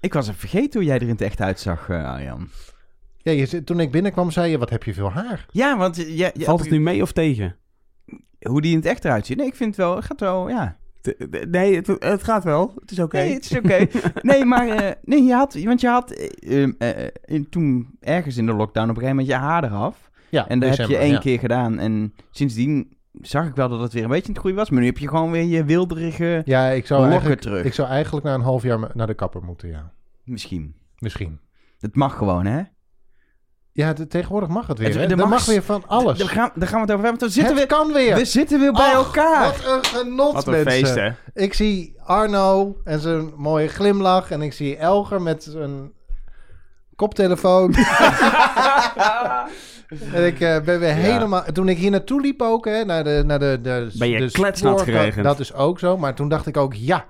Ik was even vergeten hoe jij er in het echt uitzag, eh, Arjan. Ja, je, toen ik binnenkwam zei je, wat heb je veel haar? Ja, want ja, ja, Valt het nu mee of tegen? hoe die in het echt eruit ziet. Nee, ik vind het wel, het gaat wel, ja. Nee, het, het gaat wel. Het is oké. Nee, het is oké. nee, maar eh, nee, je had, want je had eh, eh, eh, in, toen ergens in de lockdown op een gegeven moment je haar eraf. Ja, En dat heb je één ja. keer gedaan. En sindsdien zag ik wel dat het weer een beetje in het groeien was. Maar nu heb je gewoon weer je wilderige Ja, ik zou, lokken eigenlijk, terug. ik zou eigenlijk na een half jaar naar de kapper moeten, ja. Misschien. Misschien. Het mag gewoon, hè? Ja, de- tegenwoordig mag het weer. Het- hè? mag weer van alles. Daar gaan, gaan we het over hebben. Want we zitten, het weer, kan weer. we zitten weer bij elkaar. Wat een genot, Wat een mensen. feest, hè? Ik zie Arno en zijn mooie glimlach. En ik zie Elger met zijn koptelefoon. en ik eh, ben weer helemaal... Toen ik hier naartoe liep ook, hè, naar de... Naar de, de Ben je de kletsnat spoor- geregend. Dat is ook zo. Maar toen dacht ik ook, ja,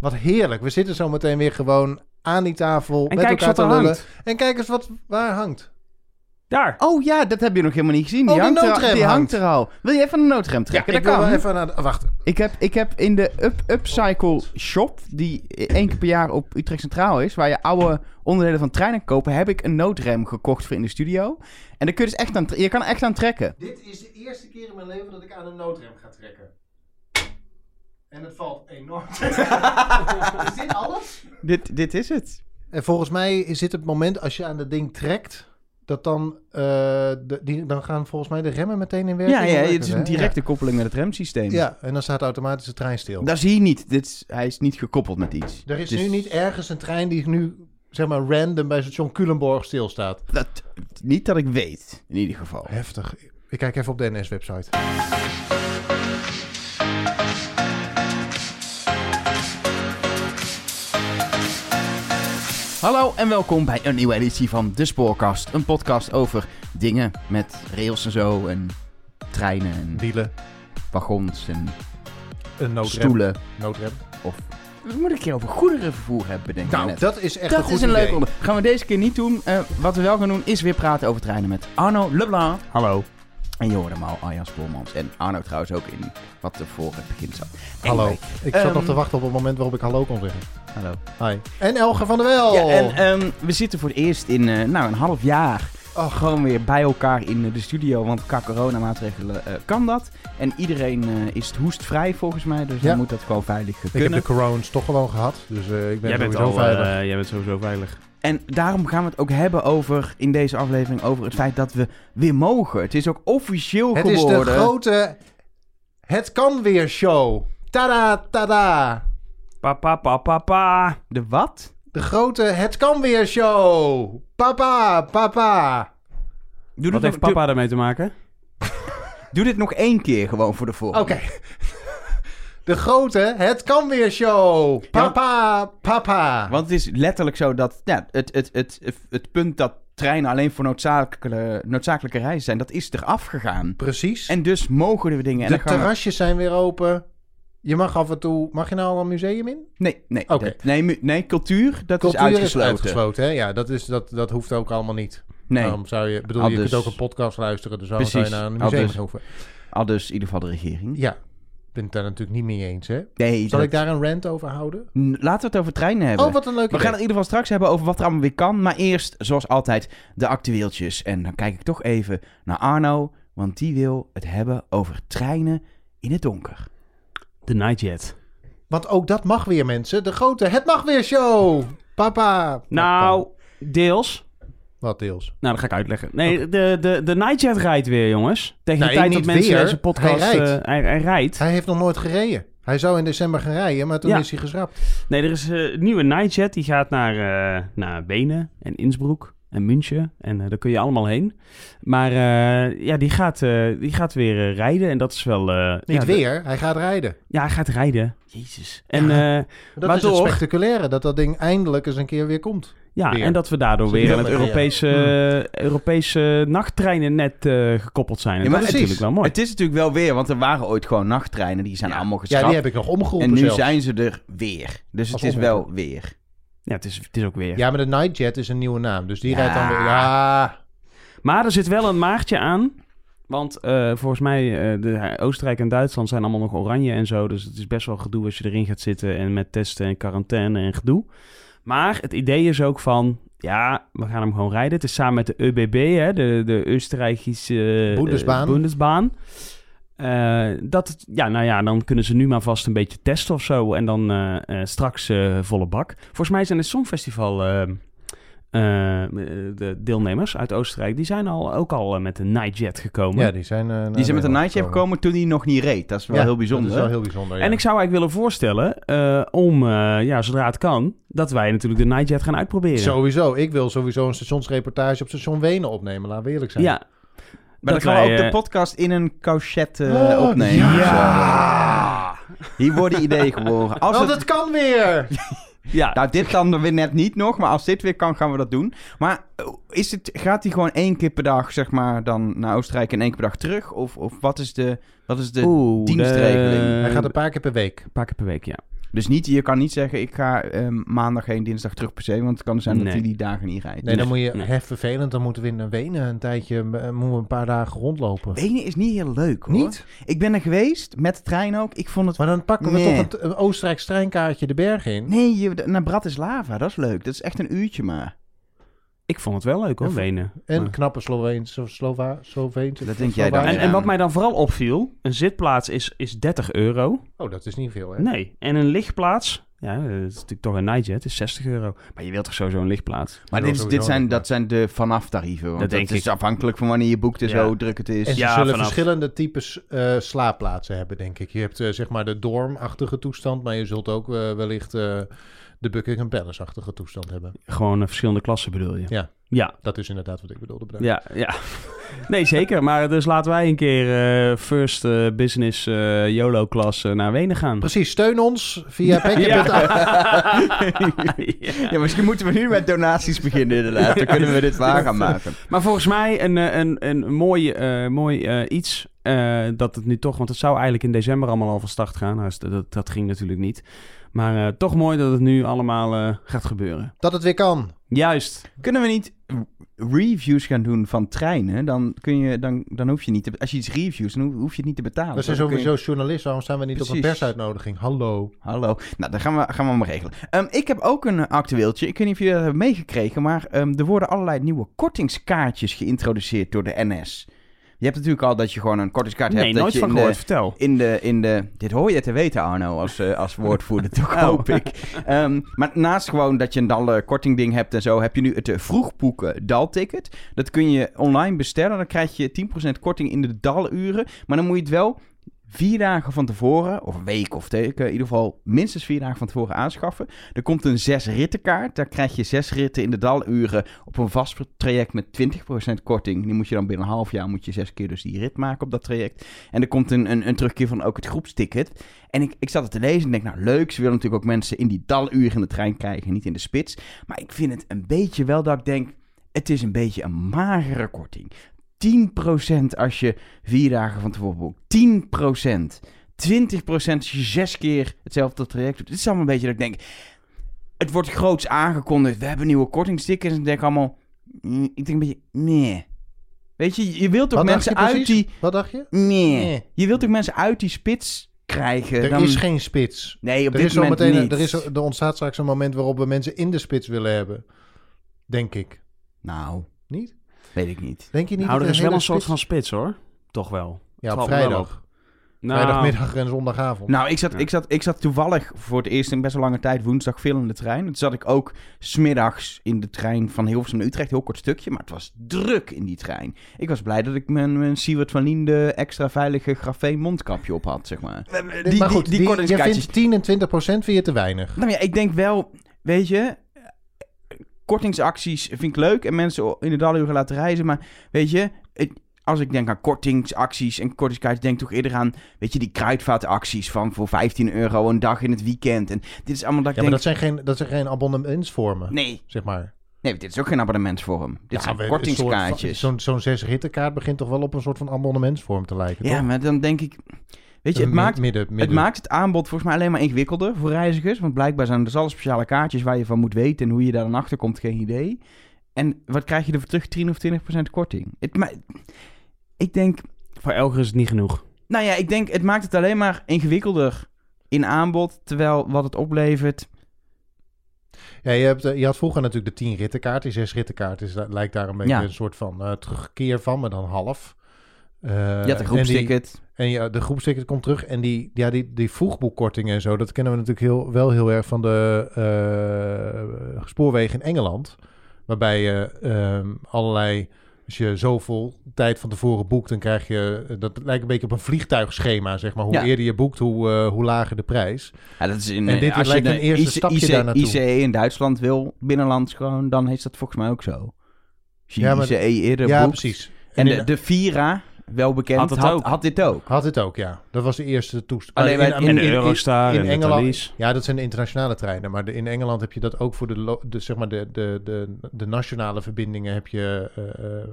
wat heerlijk. We zitten zo meteen weer gewoon aan die tafel En met kijk eens elkaar wat te lullen. En kijk eens wat waar hangt. Daar. Oh ja, dat heb je nog helemaal niet gezien. Oh, Die, de hangt, er, noodrem die hangt hangt. er al. Wil je even een noodrem trekken? ik dat wil kan. even naar de... Wacht. Ik heb, ik heb in de Up Upcycle shop, die één keer per jaar op Utrecht Centraal is, waar je oude onderdelen van treinen kopen, heb ik een noodrem gekocht voor in de studio. En daar kun je dus echt aan, je kan echt aan trekken. Dit is de eerste keer in mijn leven dat ik aan een noodrem ga trekken. En het valt enorm Is dit alles? Dit, dit is het. En volgens mij is dit het moment als je aan dat ding trekt, dat dan, eh, de, die, dan gaan volgens mij de remmen meteen in werking. Ja, ja, het is een directe koppeling met het remsysteem. Ja. ja, en dan staat automatisch de trein stil. Dat zie je niet. Dit is, hij is niet gekoppeld met iets. er is Dus nu niet ergens een trein die nu, zeg maar, random bij station Culemborg stilstaat. Dat, niet dat ik weet, in ieder geval. Heftig. Ik kijk even op de NS-website. Hallo en welkom bij een nieuwe editie van De Spoorkast. Een podcast over dingen met rails en zo en treinen en Wielen, wagons en een noodrem. stoelen. noodrem. Of we moeten een keer over goederenvervoer hebben, denk ik Nou, net. dat is echt een Dat goed is een idee. leuke onder. Gaan we deze keer niet doen. Eh, wat we wel gaan doen is weer praten over treinen met Arno Leblanc. Hallo. En je hoorde hem al, Arjan Spoormans. En Arno trouwens ook in wat er voor het begin zat. Hallo. Ik zat Ehm, nog te wachten op het moment waarop ik hallo kon zeggen. Hallo. Hi. En Elger van der Wel. Ja, en ehm, we zitten voor het eerst in eh, nou, een half jaar Och. gewoon weer bij elkaar in de studio. Want qua coronamaatregelen eh, kan dat. En iedereen eh, is het hoestvrij volgens mij. Dus Ja. dan moet dat gewoon veilig eh, ik heb kunnen. de corones toch gewoon gehad. Dus eh, ik ben Jij bent, sowieso al, veilig. eh, jij bent sowieso veilig. En daarom gaan we het ook hebben over, in deze aflevering, over het feit dat we weer mogen. Het is ook officieel het is geworden. de grote Het kan weer show. Tada, tada. Pa, pa, pa, pa, pa. De wat? De grote Het kan weer show. Papa, papa. Doe Wat heeft nog, papa ermee te maken? doe, dit nog één keer gewoon voor de Oké. volgende. De grote Het kan weer show. Papa, papa. Want het is letterlijk zo dat ja, het, het, het, het, punt dat treinen alleen voor noodzakelijke, noodzakelijke reizen zijn, dat is eraf gegaan. Precies. En dus mogen er dingen. En de we- terrasjes zijn weer open. Je mag af en toe... Mag je nou al een museum in? Nee, nee, Oké. nee, nee, cultuur, dat Cultuur is uitgesloten. uitgesloten, hè? Ja, dat, is, dat, dat hoeft ook allemaal niet. Nee, zou je... bedoel, je dus- kunt ook een podcast luisteren, dus waarom zou je naar een museum dus- hoeven? al dus in ieder geval de regering. Ja, ben het daar natuurlijk niet mee eens, hè? Nee, Zal dat- ik daar een rant over houden? N- Laten we het over treinen hebben. Oh, wat een leuk we idee. gaan het in ieder geval straks hebben over wat er allemaal weer kan. Maar eerst, zoals altijd, de actueeltjes. En dan kijk ik toch even naar Arno, want die wil het hebben over treinen in het donker. De Nightjet. Want ook dat mag weer, mensen. De grote Het Mag Weer Show. Papa. Nou, deels. Wat deels? Nou, dat ga ik uitleggen. Nee, de, de, de Nightjet rijdt weer, jongens. Tegen de Nee, tijd dat mensen weer. deze podcast... Hij rijdt. eh, hij, hij rijdt. Hij heeft nog nooit gereden. Hij zou in december gaan rijden, maar toen Ja. is hij geschrapt. Nee, er is eh, een nieuwe Nightjet. Die gaat naar, eh, naar Wenen en Innsbruck en München. En daar kun je allemaal heen. Maar ja, die gaat, die gaat weer rijden. En dat is wel... Niet ja, weer, hij gaat rijden. ja, hij gaat rijden. Jezus. En Ja. Dat is het spectaculaire, dat dat ding eindelijk eens een keer weer komt. Ja Weer. en dat we daardoor weer aan het. Europese, Europese nachttreinnennet eh gekoppeld zijn. En Ja, maar dat is precies. natuurlijk wel mooi. Het is natuurlijk wel weer, want er waren ooit gewoon nachttreinen. Die zijn Ja. allemaal Ja, geschrapt. die heb ik nog omgeroepen en nu zelfs. zijn ze er weer. Dus het is wel weer. Ja, het is, het is ook weer. Ja, maar de Nightjet is een nieuwe naam, dus die Ja. rijdt dan weer... Ja, Maar er zit wel een maartje aan. Want eh, volgens mij, eh, de, Oostenrijk en Duitsland zijn allemaal nog oranje en zo. Dus het is best wel gedoe als je erin gaat zitten en met testen en quarantaine en gedoe. Maar het idee is ook van, ja, we gaan hem gewoon rijden. Het is samen met de ÖBB, hè, de, de Oostenrijkse eh, Bundesbahn. Bundesbahn. Eh, dat, ja, nou ja, dan kunnen ze nu maar vast een beetje testen of zo. En dan eh, eh, straks volle bak. Volgens mij zijn het Songfestival de deelnemers uit Oostenrijk... die zijn al, ook al eh, met een Nightjet gekomen. Ja, die zijn... eh, Die zijn met een Nederland Nightjet gekomen toen hij nog niet reed. Dat is wel Ja, heel bijzonder. Dat is wel heel bijzonder, ja. En ik zou eigenlijk willen voorstellen eh, om, eh, ja, zodra het kan... dat wij natuurlijk de Nightjet gaan uitproberen. Sowieso. Ik wil sowieso een stationsreportage op station Wenen opnemen. Laten we eerlijk zijn. Ja, Maar dan Dat gaan we ook de eh, podcast in een couchet eh, Oh, opnemen. ja. Hier worden ideeën geboren. Als Want het, het kan weer! ja. nou, dit kan weer net niet nog, maar als dit weer kan, gaan we dat doen. Maar eh, is het, gaat hij gewoon één keer per dag, zeg maar, dan naar Oostenrijk en één keer per dag terug? Of, of wat is de, wat is de Oeh, dienstregeling? de- Hij gaat een paar keer per week. Een paar keer per week, ja. Dus niet, je kan niet zeggen, ik ga ehm, maandag heen, dinsdag terug per se, want het kan zijn dat Nee. hij die dagen niet rijdt. Nee, dan moet je... nee. Hef vervelend, dan moeten we in Wenen een tijdje... eh, moeten we een paar dagen rondlopen. Wenen is niet heel leuk, hoor. Niet? Ik ben er geweest, met de trein ook. Ik vond het... Maar dan pakken we Nee. toch een, een Oostenrijks treinkaartje de berg in. Nee, je, naar Bratislava, dat is leuk. Dat is echt een uurtje maar. Ik vond het wel leuk hoor, Wenen. En Maar- knappe Sloveense, Slova, Sloveense. Dat denk jij dan. En, en wat mij dan vooral opviel, een zitplaats is, is 30 euro. Oh, dat is niet veel, hè? Nee. En een lichtplaats, ja, dat is natuurlijk toch een Nightjet, is 60 euro. Maar je wilt toch sowieso een lichtplaats? Maar dit, is- dit zijn, dat zijn de vanaf tarieven. Want Dat dat, denk is ik. afhankelijk van wanneer je boekt en Ja. zo druk het is. En ze Ja, zullen vanaf- verschillende types eh, slaapplaatsen hebben, denk ik. Je hebt eh, zeg maar de dormachtige toestand, maar je zult ook eh, wellicht eh, de Buckingham Palace-achtige toestand hebben. Gewoon eh, verschillende klassen bedoel je? Ja. Ja, Dat is inderdaad wat ik bedoelde. bedankt. ja, ja. Nee, zeker. Maar dus laten wij een keer eh, first eh, business eh, YOLO-klas eh, naar Wenen gaan. Precies, steun ons via Ja. Ja, misschien moeten we nu met donaties beginnen inderdaad. Dan kunnen we dit waar gaan maken. Maar volgens mij een, een, een mooi, eh, mooi eh, iets eh, dat het nu toch... Want het zou eigenlijk in december allemaal al van start gaan. Nou, dat, dat, dat ging natuurlijk niet. Maar eh, toch mooi dat het nu allemaal eh, gaat gebeuren. Dat het weer kan. Juist. Kunnen we niet reviews gaan doen van treinen? Dan, kun je, dan, dan hoef je niet... Te, als je iets reviews, dan hoef- je het niet te betalen. We zijn kun je- sowieso journalist, waarom staan we niet op een persuitnodiging? Hallo. Hallo. Nou, dan gaan we, gaan we maar regelen. Ehm, ik heb ook een actueeltje. Ik weet niet of jullie dat hebben meegekregen, maar ehm, er worden allerlei nieuwe kortingskaartjes geïntroduceerd door de NS. Je hebt natuurlijk al dat je gewoon een kortingskaart Nee, hebt. dat nooit je van in gehoord. De, Vertel. in de, in de, dit hoor je te weten, Arno, als, eh, als woordvoerder, toch Oh. hoop ik. Ehm, maar naast gewoon dat je een dal kortingding hebt en zo, heb je nu het eh, vroegboeken dalticket. Dat kun je online bestellen. Dan krijg je 10% korting in de daluren. Maar dan moet je het wel vier dagen van tevoren, of een week of teken, in ieder geval minstens vier dagen van tevoren aanschaffen. Er komt een zes rittenkaart. Daar krijg je zes ritten in de daluren op een vast traject met 20% korting. Die moet je dan binnen een half jaar, moet je zes keer dus die rit maken op dat traject. En er komt een, een, een terugkeer van ook het groepsticket. En ik, ik zat het te lezen en denk, nou leuk, ze willen natuurlijk ook mensen in die daluren in de trein krijgen, niet in de spits. Maar ik vind het een beetje wel dat ik denk, het is een beetje een magere korting. 10% als je vier dagen van tevoren boekt. 10%. 20% als je zes keer hetzelfde traject doet. Dit is allemaal een beetje dat ik denk... Het wordt groots aangekondigd. We hebben nieuwe kortingstickers. En ik denk allemaal... mm, Ik denk een beetje... Nee. Weet je, je wilt toch Wat dacht mensen je uit precies? die... Wat dacht je? Nee. Nee. Je wilt toch mensen uit die spits krijgen? Er dan... is geen spits. Nee, op Er, dit is zo moment meteen, niet. er, is, er ontstaat straks een moment waarop we mensen in de spits willen hebben. Denk ik. Nou, Niet? Weet ik niet. Denk je niet Nou, dat er is wel een soort van spits hoor. Toch wel. Ja, op vrijdag. Nou, Vrijdagmiddag en zondagavond. Nou, ik zat, Ja. ik, zat, ik zat toevallig voor het eerst in best wel lange tijd woensdag veel in de trein. Toen zat ik ook smiddags in de trein van Hilversum naar Utrecht. Heel kort stukje, maar het was druk in die trein. Ik was blij dat ik mijn, mijn Siewert van Liende extra veilige grafeen mondkapje op had, zeg maar. Die, maar goed, die, die je kortingskaartjes. vindt 10 en 20 procent vind je te weinig. Nou ja, ik denk wel, weet je, kortingsacties vind ik leuk en mensen in de daluren laten reizen. Maar weet je, het- als ik denk aan kortingsacties en kortingskaartjes, denk ik toch eerder aan, weet je, die kruidvatacties van voor 15 euro een dag in het weekend. En dit is allemaal dat ik Ja, maar denk, dat zijn geen, dat zijn geen abonnementsvormen, nee, zeg maar. nee, dit is ook geen abonnementsvorm. Dit Ja, zijn we- kortingskaartjes. Zo'n zo'n zes rittenkaart begint toch wel op een soort van abonnementsvorm te lijken, ja, toch? maar dan denk ik, weet je, het Een maakt, midden, Het maakt het aanbod volgens mij alleen maar ingewikkelder voor reizigers. Want blijkbaar zijn er dus alle speciale kaartjes waar je van moet weten. En hoe je daar dan achter komt, geen idee. En wat krijg je ervoor terug? 10 of 20% korting. Het, ik denk, Voor Elger is het niet genoeg. nou ja, ik denk, het maakt het alleen maar ingewikkelder in aanbod. Terwijl wat het oplevert. Ja, je, hebt, eh, je had vroeger natuurlijk de 10 rittenkaart. Die 6 rittenkaart is, lijkt daar een beetje Ja. een soort van eh, terugkeer van, maar dan half. Eh, Je had een groepsticket. En ja, de groepsticket komt terug. En die, ja, die, die vroegboekkortingen en zo, dat kennen we natuurlijk heel, wel heel erg van de eh, spoorwegen in Engeland. Waarbij je ehm, allerlei, als je zoveel tijd van tevoren boekt, dan krijg je, dat lijkt een beetje op een vliegtuigschema, zeg maar. Hoe Ja. eerder je boekt, hoe, eh, hoe lager de prijs. Ja, dat is in, En dit eh, als lijkt je een eerste stapje daar naartoe. ICE in Duitsland wil, binnenlands gewoon, dan is dat volgens mij ook zo. Als je Ja, maar- ICE eerder ja, boekt. precies. En de, de Vira, wel bekend, Had had, het ook. had dit ook. Had het ook, ja. Dat was de eerste toestand. Alleen bij- En de Eurostar en de Thalys. Ja, dat zijn de internationale treinen. Maar de, in Engeland heb je dat ook voor de, zeg maar de, de, de, de nationale verbindingen heb je, eh, eh,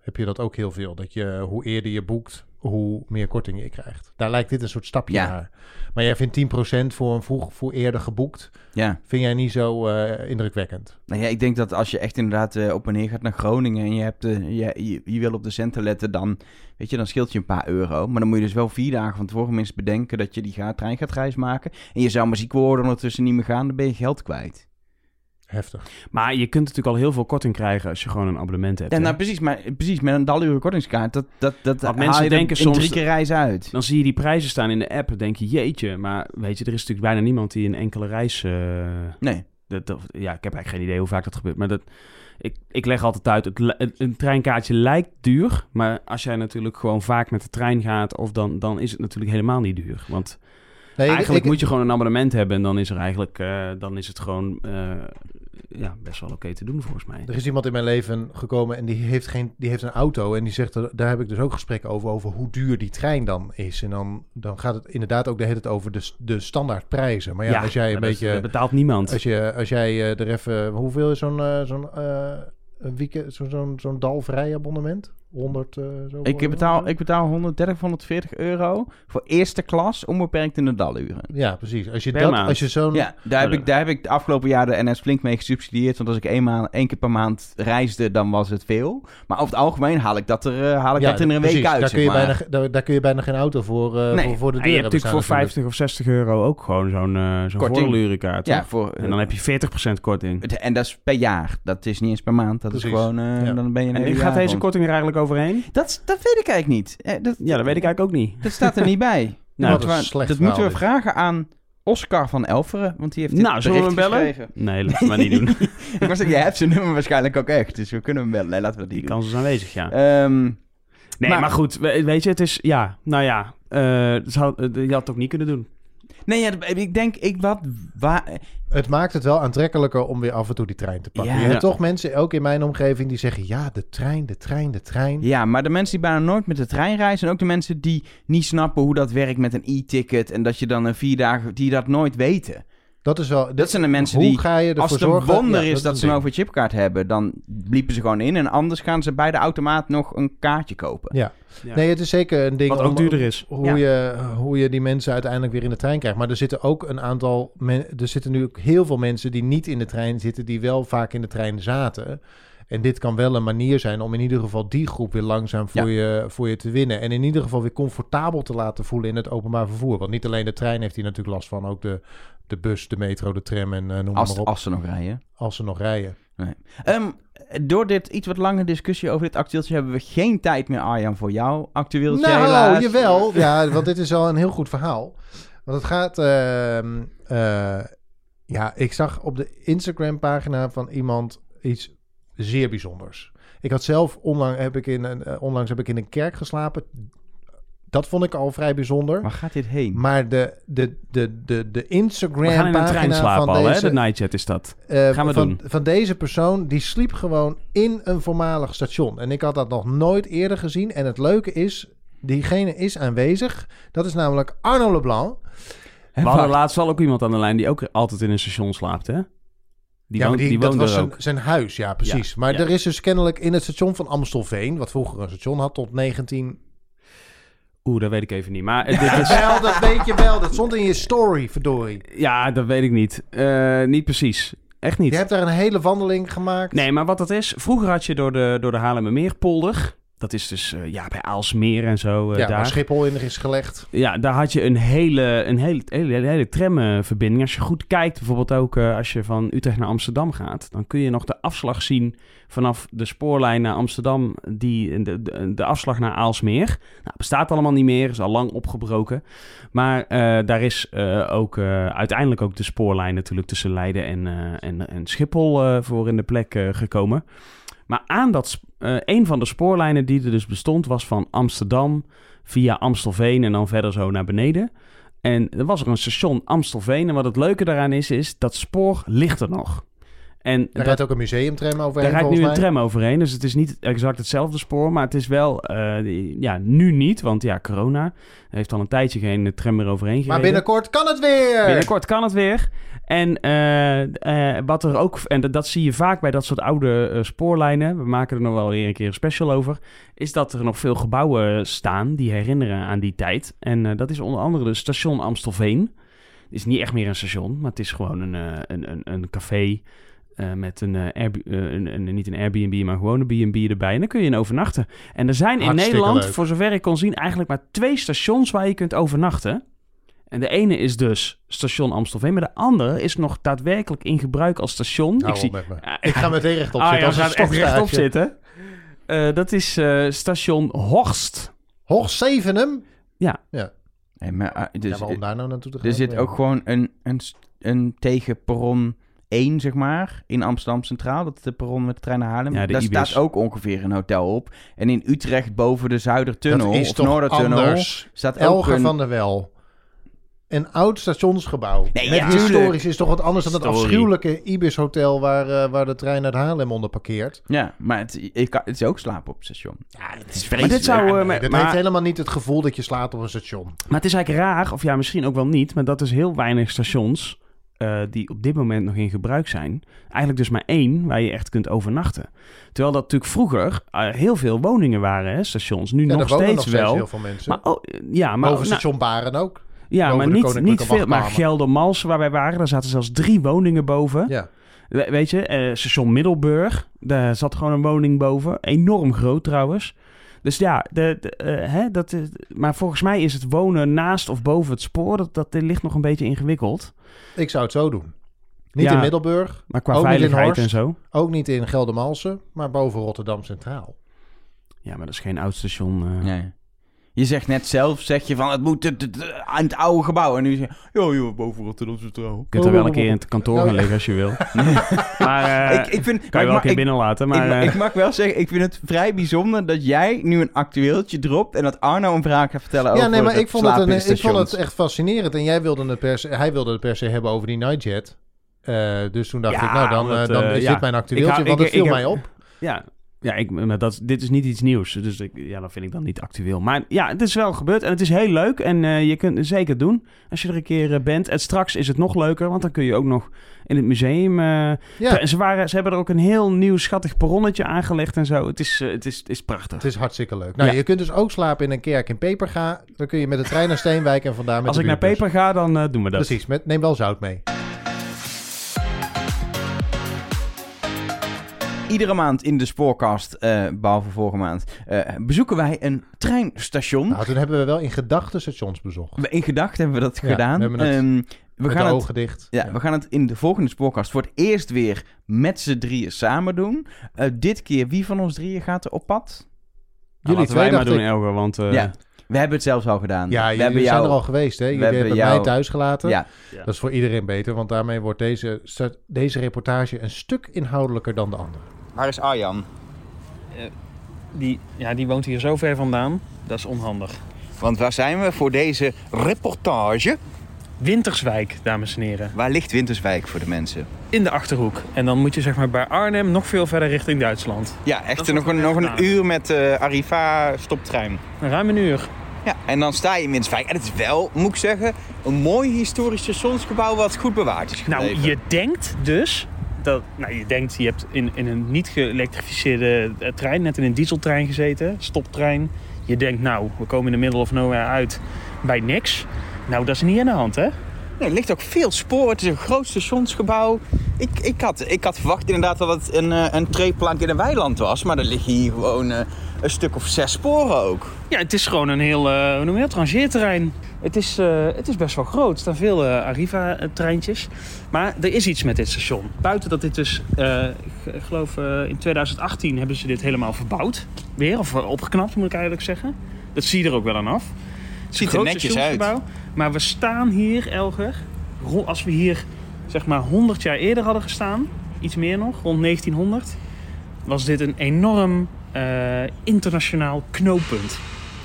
heb je dat ook heel veel. Dat je hoe eerder je boekt, hoe meer korting je krijgt. Daar lijkt dit een soort stapje Ja. naar. Maar jij vindt 10% voor een vroeg, voor eerder geboekt, Ja. vind jij niet zo eh, indrukwekkend? Nou ja, ik denk dat als je echt inderdaad eh, op en neer gaat naar Groningen en je, hebt, eh, je, je, je wil op de centen letten, dan, weet je, dan scheelt je een paar euro. Maar dan moet je dus wel vier dagen van tevoren minstens bedenken dat je die gaat, trein gaat reis maken. En je zou maar ziek worden ondertussen niet meer gaan, dan ben je geld kwijt. Heftig. Maar je kunt natuurlijk al heel veel korting krijgen als je gewoon een abonnement hebt. Ja, hè? nou precies, maar precies, met een daluren kortingskaart, dat, dat, dat haal mensen je denken in soms- drie keer reis uit. Dan zie je die prijzen staan in de app, denk je, jeetje. Maar weet je, er is natuurlijk bijna niemand die een enkele reis... eh, Nee. dat, dat- ja, ik heb eigenlijk geen idee hoe vaak dat gebeurt. Maar dat, ik, ik leg altijd uit, het, een, een treinkaartje lijkt duur. Maar als jij natuurlijk gewoon vaak met de trein gaat... Of dan, dan is het natuurlijk helemaal niet duur. Want Nee, eigenlijk ik- moet je gewoon een abonnement hebben... en dan is, er eigenlijk, eh, dan is het gewoon eh, ja, best wel oké te doen volgens mij. Er is iemand in mijn leven gekomen en die heeft, geen, die heeft een auto. En die zegt, daar heb ik dus ook gesprekken over, over hoe duur die trein dan is. En dan, dan gaat het inderdaad ook de hele tijd over de, de standaardprijzen. Maar ja, als jij een beetje... Dat betaalt niemand. Als, je, als jij eh, er even... Hoeveel is zo'n eh, zo'n eh, een weekend, zo- zo'n zo'n dalvrij abonnement? 100 eh zo Ik betaal, ik betaal 130, 140 euro voor eerste klas onbeperkt in de daluren. Ja, precies. Als je, Per dat, maand. als je zo'n... Ja, daar heb, ik, daar heb ik de afgelopen jaar de NS flink mee gesubsidieerd. Want als ik één, maand, één keer per maand reisde, dan was het veel. Maar over het algemeen haal ik dat er, eh, haal ik ja, dat in een precies. week uit. Daar kun, je bijna, daar, daar kun je bijna geen auto voor, eh, Nee. voor, voor de En deur je hebt natuurlijk voor staan 50 of 60 euro ook gewoon zo'n eh zo'n Korting. voordelurenkaart. ja, voor, En dan heb je 40% korting. En dat is per jaar. Dat is niet eens per maand. Dat Precies. is gewoon, eh, Ja. dan ben je En gaat deze korting er eigenlijk overheen? Dat, is- dat weet ik eigenlijk niet. Eh, dat, Ja, dat weet ik eigenlijk ook niet. Dat staat er niet bij. Nou, dat slecht dat moeten we vragen aan Oscar van Elveren. Want die heeft dit Nou, zullen we hem bellen? geschreven. Nee, laten we maar niet doen. ik was zeggen, jij hebt zijn nummer waarschijnlijk ook echt. Dus we kunnen hem bellen. Nee, laten we dat Die niet doen. kans is aanwezig, ja. Ehm, Nee, maar- maar, goed, we- weet je, het is, ja, nou ja, eh, zou- eh, je had het ook niet kunnen doen. Nee, ja, ik denk, ik wat, waar, Het maakt het wel aantrekkelijker om weer af en toe die trein te pakken. Ja. je hebt Ja. toch mensen, ook in mijn omgeving, die zeggen... ja, de trein, de trein, de trein. Ja, maar de mensen die bijna nooit met de trein reizen... en ook de mensen die niet snappen hoe dat werkt met een e-ticket... en dat je dan een vier dagen... die dat nooit weten. Dat is wel... Dat zijn de mensen hoe die... ga je ervoor Als het een wonder Ja, is dat, is ze een een overchipkaart hebben... dan liepen ze gewoon in... en anders gaan ze bij de automaat nog een kaartje kopen. Ja. Ja. Nee, het is zeker een ding Wat ook om- duurder is. Hoe, Ja. je, hoe je die mensen uiteindelijk weer in de trein krijgt. Maar er zitten ook een aantal... Men, er zitten nu ook heel veel mensen die niet in de trein zitten... die wel vaak in de trein zaten... En dit kan wel een manier zijn om in ieder geval die groep weer langzaam voor, je, voor je te winnen. En in ieder geval weer comfortabel te laten voelen in het openbaar vervoer. Want niet alleen de trein heeft hier natuurlijk last van, ook de, de bus, de metro, de tram en eh, noem Als, maar op. als ze nog rijden. Als ze nog rijden. Ehm, door dit iets wat lange discussie over dit actueeltje... hebben we geen tijd meer, Arjan, voor jou actueeltje Nou, helaas. jawel. Ja, want dit is al een heel goed verhaal. Want het gaat... ehm, eh, ja, ik zag op de Instagram-pagina van iemand iets zeer bijzonders. Ik had zelf onlangs heb ik in een, eh, onlangs heb ik in een kerk geslapen. Dat vond ik al vrij bijzonder. Waar gaat dit heen? Maar de, de, de, de, de We gaan in een trein slapen van al, hè? deze... De nightjet is dat. Eh, Gaan we van, doen. van deze persoon, die sliep gewoon in een voormalig station. En ik had dat nog nooit eerder gezien. En het leuke is, diegene is aanwezig. Dat is namelijk Arno Leblanc. We hadden laatst al ook iemand aan de lijn die ook altijd in een station slaapt, hè? Die ja, woont, die, die dat was zijn, zijn huis, ja, precies. maar ja. er is dus kennelijk in het station van Amstelveen, wat vroeger een station had tot 19... Oeh, dat weet ik even niet. Maar dit is... Wel, dat weet je wel. Dat stond in je story, verdorie. Ja, dat weet ik niet. Eh, niet precies. Echt niet. Je hebt daar een hele wandeling gemaakt. Nee, maar wat dat is... Vroeger had je door de, door de Haarlemmermeerpolder... Dat is dus eh, ja, bij Aalsmeer en zo. eh, ja, waar daar. Schiphol in is gelegd. Ja, daar had je een hele, een hele, hele, hele, tramverbinding. Als je goed kijkt, bijvoorbeeld ook eh, als je van Utrecht naar Amsterdam gaat, dan kun je nog de afslag zien vanaf de spoorlijn naar Amsterdam, die, de, de, de afslag naar Aalsmeer. Nou, bestaat allemaal niet meer, is al lang opgebroken. Maar daar is ook uiteindelijk ook de spoorlijn natuurlijk tussen Leiden en, en, en Schiphol voor in de plek gekomen. Maar aan dat, eh, een van de spoorlijnen die er dus bestond, was van Amsterdam via Amstelveen en dan verder zo naar beneden. En er was er een station Amstelveen. En wat het leuke daaraan is, is dat spoor ligt er nog. En Daar rijdt ook een museumtram overheen daar rijdt nu een tram overheen. Dus het is niet exact hetzelfde spoor. Maar het is wel, eh, ja, nu niet. Want ja, corona. Er heeft al een tijdje geen tram meer overheen gereden. Maar binnenkort kan het weer! Binnenkort kan het weer. En eh, eh, wat er ook, en dat, dat zie je vaak bij dat soort oude spoorlijnen, we maken er nog wel weer een keer een special over, is dat er nog veel gebouwen staan die herinneren aan die tijd. En dat is onder andere de station Amstelveen. Het is niet echt meer een station, maar het is gewoon een, een, een, een café eh, met een, eh, Airb- eh, een, een- niet een Airbnb, maar gewoon een B&B erbij. En dan kun je in overnachten. En er zijn in Nederland, leuk. voor zover ik kon zien, eigenlijk maar twee stations waar je kunt overnachten. En de ene is dus station Amstelveen, maar de andere is nog daadwerkelijk in gebruik als station. Ik zie, op met me. Ja, Ik ga meteen rechtop Ah, zitten ja, als echt rechtop zitten. Eh, dat is eh, station Horst. Hoog Zevenum? Nee, maar, ah, dus, ja, daar nou naartoe te gaan? er zit Ja. ook gewoon een, een, een 1, zeg maar, in Amsterdam Centraal. Dat is de perron met de trein naar Haarlem. Ja, Daar Ibis. staat ook ongeveer een hotel op. En in Utrecht boven de Zuidertunnel of Noordertunnel anders? staat Elger een... van der Wel. Een oud stationsgebouw. Nee, ja, historisch is toch wat anders dan het Story. afschuwelijke Ibis Hotel waar, eh, waar de trein uit Haarlem onder parkeert. Ja, maar het, ik kan, het is ook slapen op het station. Ja, het is Maar dit zou... eh, Nee, maar, heeft helemaal niet het gevoel dat je slaapt op een station. maar het is eigenlijk raar, of ja, misschien ook wel niet, maar dat is heel weinig stations eh, die op dit moment nog in gebruik zijn. Eigenlijk dus maar één waar je echt kunt overnachten. Terwijl dat natuurlijk vroeger eh, heel veel woningen waren, hè, stations. Nu Ja, nog steeds nog steeds wel. heel veel mensen. Maar, oh, ja, maar, Boven nou, station Baren ook. ja, maar niet, niet veel. Maar. Geldermalsen, waar wij waren, daar zaten zelfs drie woningen boven. Ja. We- Weet je, eh, station Middelburg, daar zat gewoon een woning boven. Enorm groot trouwens. Dus ja, de, de, eh, hè, dat is, maar volgens mij is het wonen naast of boven het spoor, dat, dat ligt nog een beetje ingewikkeld. Ik zou het zo doen. Niet Ja. in Middelburg, Maar qua Ook niet in veiligheid Horst. en zo. ook niet in Geldermalsen, maar boven Rotterdam Centraal. Ja, maar dat is geen oud station. eh. Nee. Je zegt net zelf, zeg je van het moet het- het- aan het oude gebouw. En nu zeg je, joh, joh, boven Rotterdam Centraal. Je kunt er wel een keer in het kantoor gaan liggen als je wil. maar eh, ik, ik vind, kan maar je wel een mag- keer ik- binnen laten. Maar ik, eh, ik mag wel zeggen, ik vind het vrij bijzonder dat jij nu een actueeltje dropt en dat Arno een verhaal gaat vertellen Ja, over nee, maar het ik vond, het een, ik vond het echt fascinerend. En jij wilde het per se, hij wilde het per se hebben over die Nightjet. Eh, dus toen dacht Ja, ik, nou dan, want, dan is dit mijn actueeltje, Ik want ik- het viel mij op. Ja, ja ik, maar dat, dit is niet iets nieuws. Dus ik, ja, dat vind ik dan niet actueel. Maar ja, het is wel gebeurd en het is heel leuk. En eh, je kunt het zeker doen als je er een keer eh, bent. En straks is het nog leuker, want dan kun je ook nog in het museum... eh, Ja, ze, waren, ze hebben er ook een heel nieuw schattig perronnetje aangelegd en zo. Het is, het is, het is prachtig. het is hartstikke leuk. Nou, Ja. je kunt dus ook slapen in een kerk in Peperga. Dan kun je met de trein naar Steenwijk en vandaar met Als de ik naar buurtbus. Peper ga, dan doen we dat. Precies, met, neem wel zout mee. Iedere maand in de spoorkast, eh, behalve vorige maand, eh, bezoeken wij een treinstation. Nou, toen hebben we wel in gedachten stations bezocht. We- In gedachten hebben we dat Ja, gedaan. we het Ehm, we, met gaan de het, dicht. ja, we gaan het in de volgende spoorkast voor het eerst weer met z'n drieën samen doen. Eh, dit keer, wie van ons drieën gaat er op pad? Nou, Jullie laten twee wij maar doen, ik. Elger, want... eh, ja, we hebben het zelfs al gedaan. Ja, we zijn er al geweest, hè? Jullie hebben hebben jou- mij thuis gelaten. Ja, Ja. Dat is voor iedereen beter, want daarmee wordt deze, deze reportage een stuk inhoudelijker dan de andere. Waar is Arjan? Die, ja, die woont hier zo ver vandaan. Dat is onhandig. Want waar zijn we voor deze reportage? Winterswijk, dames en heren. Waar ligt Winterswijk voor de mensen? In de Achterhoek. En dan moet je zeg maar bij Arnhem nog veel verder richting Duitsland. Ja, echt nog een, nog een uur met eh Arriva stoptrein. Ruim een uur. Ja, en dan sta je in Winterswijk. En het is wel, moet ik zeggen, een mooi historisch stationsgebouw wat goed bewaard is gebleven. Nou, je denkt dus dat, nou, je denkt, je hebt in, in een niet geëlektrificeerde eh, trein, net in een dieseltrein gezeten, stoptrein. Je denkt, nou, we komen in de middle of nowhere uit bij niks. Nou, dat is niet aan de hand, hè? Nee, er ligt ook veel spoor. Het is een groot stationsgebouw. Ik, ik, had, ik had verwacht inderdaad dat het een, eh, een treeplank in een weiland was. Maar er liggen hier gewoon eh, een stuk of zes sporen ook. Ja, het is gewoon een heel, eh hoe noem je dat, rangeerterrein. Het is, eh, het is best wel groot. Er staan veel eh, Arriva-treintjes. Maar er is iets met dit station. Buiten dat dit dus, eh, ik geloof eh, in 2018 hebben ze dit helemaal verbouwd. Weer, of opgeknapt moet ik eigenlijk zeggen. Dat zie je er ook wel aan af. Het is een Ziet er groot netjes uit. Maar we staan hier, Elger, als we hier zeg maar 100 jaar eerder hadden gestaan, iets meer nog, rond 1900, was dit een enorm eh, internationaal knooppunt.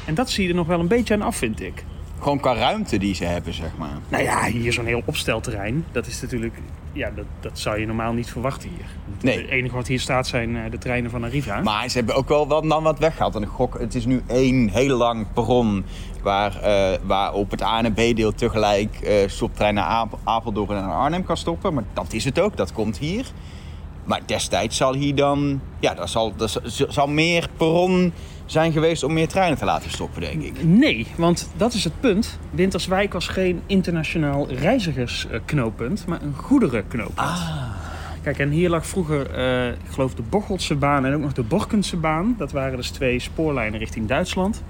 En dat zie je er nog wel een beetje aan af, vind ik. Gewoon qua ruimte die ze hebben, zeg maar. Nou ja, hier zo'n heel opstelterrein, dat is natuurlijk, ja, dat, dat zou je normaal niet verwachten hier. Nee. Het enige wat hier staat zijn eh, de treinen van Arriva. Maar ze hebben ook wel wat, dan wat weggehaald. En ik gok, het is nu één heel lang perron waar, eh, waar op het A- en B-deel tegelijk eh stoptrein naar Apel- Apeldoorn en naar Arnhem kan stoppen. Maar dat is het ook, dat komt hier. Maar destijds zal hier dan, ja, er zal, zal- zal meer perron zijn geweest om meer treinen te laten stoppen, denk ik. Nee, want dat is het punt. Winterswijk was geen internationaal reizigersknooppunt, maar een goederenknooppunt. Kijk, en hier lag vroeger, eh, ik geloof, de Bocholt baan en ook nog de Borkense baan. Dat waren dus twee spoorlijnen richting Duitsland.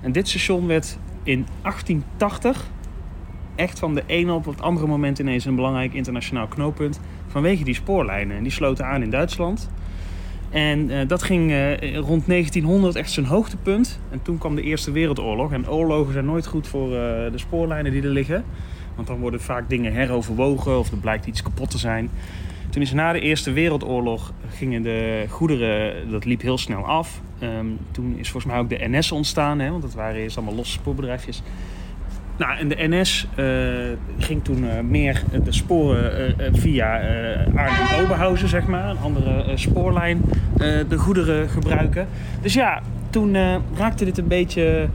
En dit station werd in 1880 echt van de ene op het andere moment ineens een belangrijk internationaal knooppunt. Vanwege die spoorlijnen. En die sloten aan in Duitsland. En eh, dat ging eh, rond 1900 echt zijn hoogtepunt. En toen kwam de Eerste Wereldoorlog. En oorlogen zijn nooit goed voor eh, de spoorlijnen die er liggen. Want dan worden vaak dingen heroverwogen of er blijkt iets kapot te zijn. Toen is na de Eerste Wereldoorlog gingen de goederen, dat liep heel snel af. Ehm, toen is volgens mij ook de NS ontstaan, hè, want dat waren eerst allemaal losse spoorbedrijfjes. Nou, en de NS eh, ging toen eh, meer de sporen eh, via Arnhem-Oberhausen, zeg maar, een andere spoorlijn, de goederen gebruiken. Dus ja, toen raakte dit een beetje,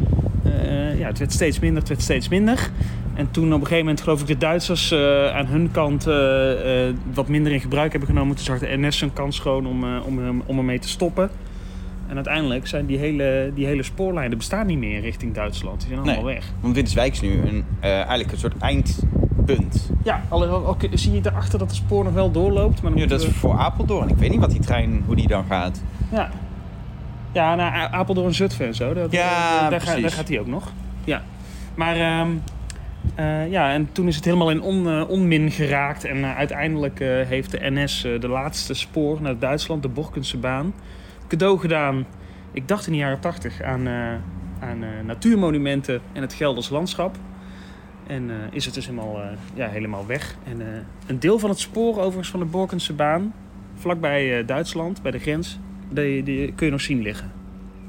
ja, het werd steeds minder, het werd steeds minder. En toen op een gegeven moment, geloof ik, de Duitsers aan hun kant wat minder in gebruik hebben genomen. Toen zag de NS een kans schoon om, om, om ermee te stoppen. En uiteindelijk zijn die hele, die hele spoorlijnen bestaan niet meer richting Duitsland. Die zijn allemaal Nee. weg. Want Winterswijk is nu een, eh, eigenlijk een soort eindpunt. Ja, zie je daarachter dat de spoor nog wel doorloopt. Maar dan Ja, dat is voor Apeldoorn. Ik weet niet wat die trein, hoe die dan gaat. ja. ja, naar A- Apeldoorn, Zutphen en zo. Dat, Ja, daar, daar, precies. daar gaat hij ook nog. Ja. Maar ehm, eh, ja, en toen is het helemaal in on, eh, onmin geraakt. En uiteindelijk heeft de NS de laatste spoor naar Duitsland, de Borkense baan, cadeau gedaan. Ik dacht in de jaren 80 aan, eh, aan eh, natuurmonumenten en het Gelders landschap. En eh, is het dus helemaal, ja, helemaal weg. En een deel van het spoor overigens van de Borkense baan, vlakbij Duitsland, bij de grens, die, die kun je nog zien liggen.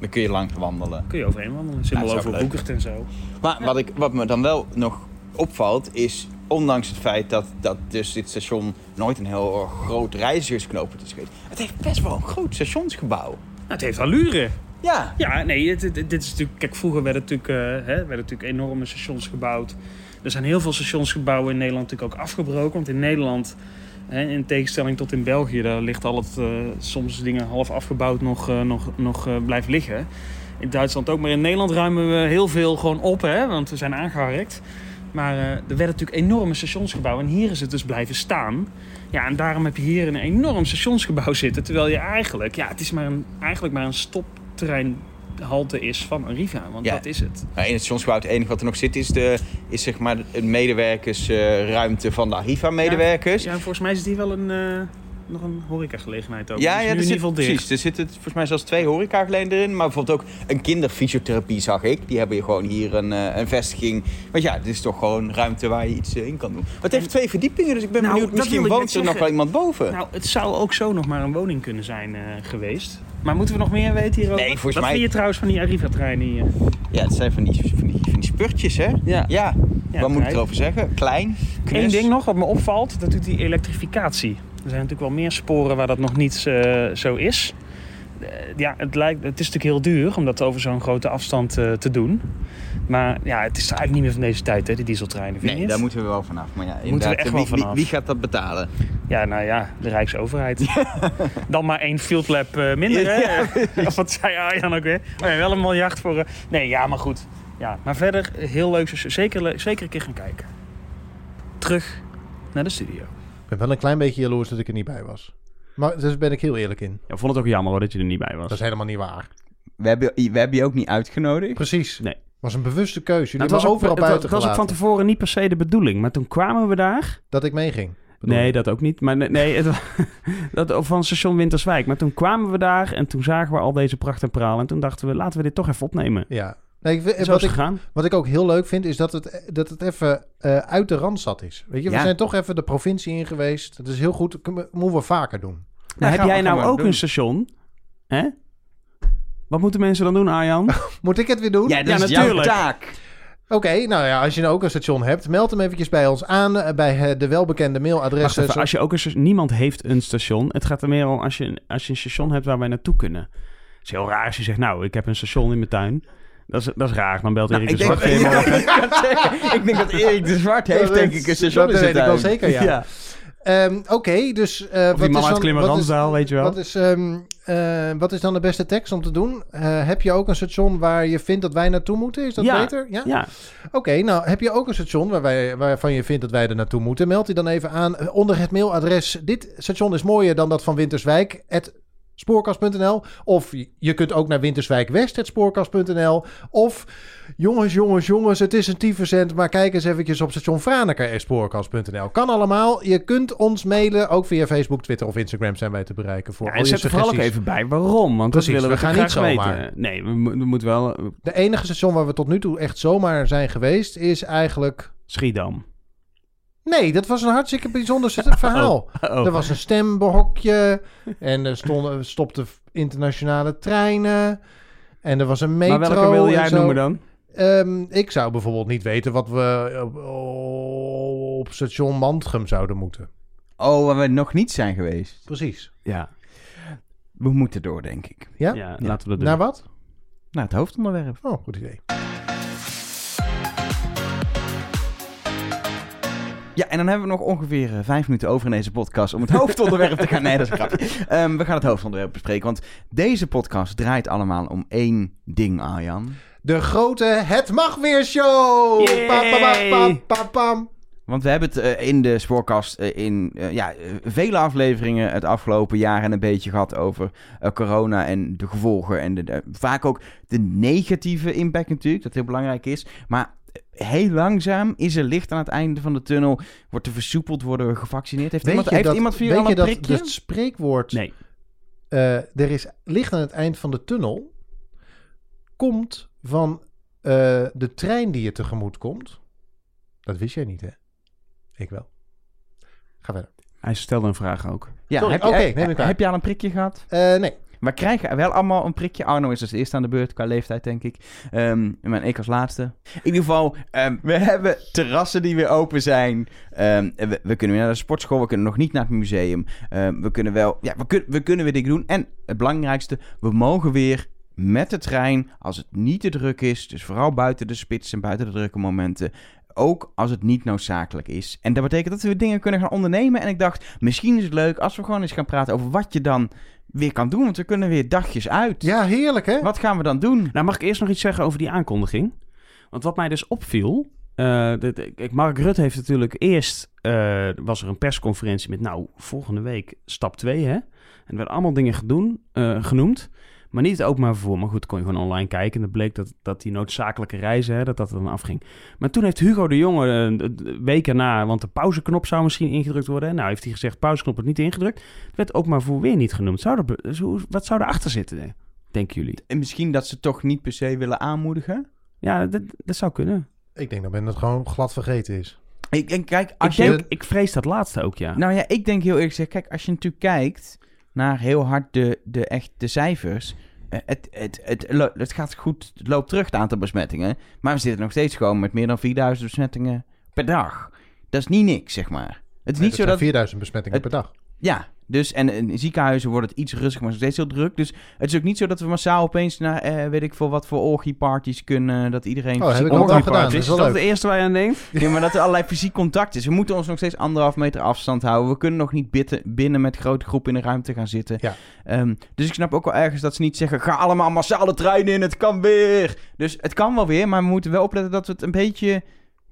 Dan kun je langs wandelen. Kun je overheen wandelen. Het is helemaal overwoekerd en zo. Maar wat, ik, wat me dan wel nog opvalt, is ondanks het feit dat, dat dus dit station nooit een heel groot reizigersknooppunt is geweest. Het heeft best wel een groot stationsgebouw. Nou, het heeft allure. Ja. Ja, nee, het- het- dit is natuurlijk... Kijk, vroeger werden natuurlijk, eh, hè, werden natuurlijk enorme stations gebouwd. Er zijn heel veel stationsgebouwen in Nederland natuurlijk ook afgebroken. Want in Nederland, hè, in tegenstelling tot in België... daar ligt al het, eh, soms dingen half afgebouwd nog, eh, nog, nog blijft liggen. In Duitsland ook. Maar in Nederland ruimen we heel veel gewoon op, hè, want we zijn aangeharkt. Maar er werden natuurlijk enorme stationsgebouwen. En hier is het dus blijven staan. Ja, en daarom heb je hier een enorm stationsgebouw zitten. Terwijl je eigenlijk, ja, het is maar een, eigenlijk maar een stoptreinhalte is van Arriva. Want Ja. dat is het. Maar in het stationsgebouw het enige wat er nog zit is, de, is zeg maar de medewerkersruimte van de Arriva-medewerkers. Ja, volgens mij is hier wel een, eh, nog een horecagelegenheid ook. Ja, ja, er zit, precies. Er zitten volgens mij zelfs twee horecageledingen erin. Maar bijvoorbeeld ook een kinderfysiotherapie zag ik. Die hebben gewoon hier een, eh, een vestiging. Want ja, dit is toch gewoon ruimte waar je iets eh, in kan doen. Maar het heeft twee verdiepingen, dus ik ben Nou, benieuwd. Misschien woont er nog wel iemand boven. Nou, het zou ook zo nog maar een woning kunnen zijn eh, geweest. Maar moeten we nog meer weten hierover? Nee, volgens Wat mij- vind je trouwens van die Arriva-treinen hier? Ja, het zijn van die, van die, van die spurtjes, hè? Ja. Ja, Ja, wat moet ik erover zeggen? Klein, knus. Eén ding nog wat me opvalt, dat doet die elektrificatie. Er zijn natuurlijk wel meer sporen waar dat nog niet eh, zo is. Eh, ja, het, lijkt, het is natuurlijk heel duur om dat over zo'n grote afstand eh, te doen. Maar ja, het is eigenlijk niet meer van deze tijd, hè, die dieseltreinen. Vind Nee, daar moeten we wel vanaf. Maar ja, we inderdaad, echt wie, wel wie- vanaf. Wie, gaat dat betalen? Ja, nou ja, de Rijksoverheid. Dan maar één field lab minder, hè? of wat zei Arjan ook weer? Oh ja, wel een miljard voor... Nee, ja, maar goed. Ja, maar verder, heel leuk. dus Zeker, zeker een keer gaan kijken. Terug naar de studio. Ik ben wel een klein beetje jaloers dat ik er niet bij was. Maar daar ben ik heel eerlijk in. Ja, ik vond het ook jammer hoor, dat je er niet bij was. Dat is helemaal niet waar. we hebben, we hebben je ook niet uitgenodigd. Precies. Nee. was een bewuste keuze. Jullie Nou, het, was ook, overal het, buiten het was ook van gelaten tevoren niet per se de bedoeling. Maar toen kwamen we daar. dat ik meeging. bedoel Nee, dat ook niet. Maar nee, nee het, wa- dat, van station Winterswijk. Maar toen kwamen we daar en toen zagen we al deze pracht en praal. En toen dachten we, laten we dit toch even opnemen. Ja. Nee, ik, vind- wat, ik, gegaan. wat ik ook heel leuk vind, is dat het, dat het even eh, uit de randstad is. Weet je, we Ja. zijn toch even de provincie in geweest. Dat is heel goed. Dat moeten we vaker doen. Maar Ja, heb jij nou ook doen. een station? Hè? Wat moeten mensen dan doen, Arjan? Moet ik het weer doen? Ja, dat Ja, is jouw natuurlijk. taak. Oké, nou ja, als je nou ook een station hebt, meld hem eventjes bij ons aan eh, bij eh, de welbekende Wacht mailadres. even, eh, als je ook een station- niemand heeft een station. Het gaat er meer om als je, als je een station hebt waar wij naartoe kunnen. Het is heel raar als je zegt, nou, ik heb een station in mijn tuin. Dat is, dat is raar. Dan belt Nou, Erik ik, de denk, Zwart geen morgen. ik denk dat Erik de Zwart heeft, Dat denk ik, een station dat weet ik wel zeker, ja. Ehm, Oké, dus... eh, wat die man is uit dan- Klimmerandsdaal, is- weet je wel. Wat is, ehm, eh, wat is dan de beste tekst om te doen? Eh, heb je ook een station waar je vindt dat wij naartoe moeten? Is dat Ja. beter? Ja? Ja, Oké, nou heb je ook een station waar wij, waarvan je vindt dat wij er naartoe moeten? Meld die dan even aan onder het mailadres. Dit station is mooier dan dat van Winterswijk. spoorkast.nl. Of je- kunt ook naar Winterswijk West, het spoorkast.nl. Of jongens, jongens, jongens, het is een tyfuscent, maar kijk eens eventjes op station Franeker, spoorkast.nl. Kan allemaal. Je kunt ons mailen, ook via Facebook, Twitter of Instagram zijn wij te bereiken voor Ja, al en je zet er vooral ook even bij waarom. Want Precies, dat willen we, we gaan niet zomaar. weten. Nee, we, we moeten wel... eh, De enige station waar we tot nu toe echt zomaar zijn geweest is eigenlijk... Schiedam. Nee, dat was een hartstikke bijzonder verhaal. Oh. Er was een stembehokje en er stonden, stopten internationale treinen. En er was een metro. maar welke wil jij noemen dan? Ehm, ik zou bijvoorbeeld niet weten wat we op, op station Mantrum zouden moeten. Oh, waar we nog niet zijn geweest. Precies. Ja, We moeten door, denk ik. Ja? ja, laten we dat doen. Naar wat? Nou, het hoofdonderwerp. Oh, goed idee. Ja, en dan hebben we nog ongeveer eh, vijf minuten over in deze podcast om het hoofdonderwerp te gaan. Nee, dat is een grapje. Ehm, we gaan het hoofdonderwerp bespreken, want deze podcast draait allemaal om één ding, Arjan. De grote Het Mag Weer Show! Yay! Pam, pam, pam, pam, pam, pam. Want we hebben het eh, in de spoorkast eh, in ja, vele afleveringen het afgelopen jaar en een beetje gehad over eh, corona en de gevolgen. En de, de- vaak ook de negatieve impact natuurlijk, dat heel belangrijk is. Maar heel langzaam is er licht aan het einde van de tunnel. Wordt er versoepeld, worden we gevaccineerd. Heeft, Weet iemand, heeft dat- iemand voor weet jullie al je een dat prikje? het spreekwoord Nee. eh, er is licht aan het eind van de tunnel komt van eh, de trein die je tegemoet komt. Dat wist jij niet, hè? Ik wel. Ga verder. Hij stelde een vraag ook. Ja, Sorry, heb, je, oké, heb- neem ik waar. heb je al een prikje gehad? Eh, nee. We krijgen wel allemaal een prikje. Arno is als eerste aan de beurt qua leeftijd, denk ik. Ehm en ik als laatste. In ieder geval, ehm, we hebben terrassen die weer open zijn. Ehm, we, kunnen weer naar de sportschool. We kunnen nog niet naar het museum. We kunnen wel... Ja, we, we kunnen weer dingen doen. En het belangrijkste, we mogen weer met de trein, als het niet te druk is... dus vooral buiten de spits en buiten de drukke momenten... Ook als het niet noodzakelijk is. En dat betekent dat we dingen kunnen gaan ondernemen. En ik dacht, misschien is het leuk als we gewoon eens gaan praten over wat je dan weer kan doen. Want we kunnen weer dagjes uit. Ja, heerlijk, hè? Wat gaan we dan doen? Nou, mag ik eerst nog iets zeggen over die aankondiging? Want wat mij dus opviel... eh, de- kijk, Mark Rutte heeft natuurlijk eerst... eh, was er een persconferentie met... Nou, volgende week stap 2, hè? En er werden allemaal dingen gedoen, eh, genoemd. Maar niet het openbaar vervoer. Maar goed, kon je gewoon online kijken. En dat bleek dat, dat die noodzakelijke reizen, hè, dat dat er dan afging. Maar toen heeft Hugo de Jonge, eh, week erna... Want de pauzeknop zou misschien ingedrukt worden. hè. Nou, heeft hij gezegd, pauzeknop wordt niet ingedrukt. Het werd openbaar vervoer weer niet genoemd. Zou er, dus hoe- wat zou erachter zitten, hè? denken jullie? En misschien dat ze toch niet per se willen aanmoedigen. Ja, dat, dat zou kunnen. Ik denk dat men het gewoon glad vergeten is. Ik, en kijk, Ik, als je... denk, ik vrees dat laatste ook, ja. Nou ja, ik denk heel eerlijk gezegd, kijk, als je natuurlijk kijkt naar heel hard de, de, echt, de cijfers. eh, Het, het, het, het gaat goed, het loopt terug, het aantal besmettingen. Maar we zitten nog steeds gewoon met meer dan 4000 besmettingen per dag. Dat is niet niks, zeg maar. Het is Nee, niet zo dat... 4000 besmettingen per dag. Ja, dus en in ziekenhuizen wordt het iets rustiger, maar nog steeds heel druk. Dus het is ook niet zo dat we massaal opeens naar, eh, weet ik veel, wat voor orgieparties kunnen. Dat iedereen... Oh, heb ik ook al gedaan. Dat Is is dat het eerste waar je aan denkt? Nee, maar dat er allerlei fysiek contact is. We moeten ons nog steeds anderhalf meter afstand houden. We kunnen nog niet bitten, binnen met grote groepen in de ruimte gaan zitten. Ja. Ehm, dus ik snap ook wel ergens dat ze niet zeggen... ga allemaal massaal de trein in, het kan weer. Dus het kan wel weer, maar we moeten wel opletten dat we het een beetje...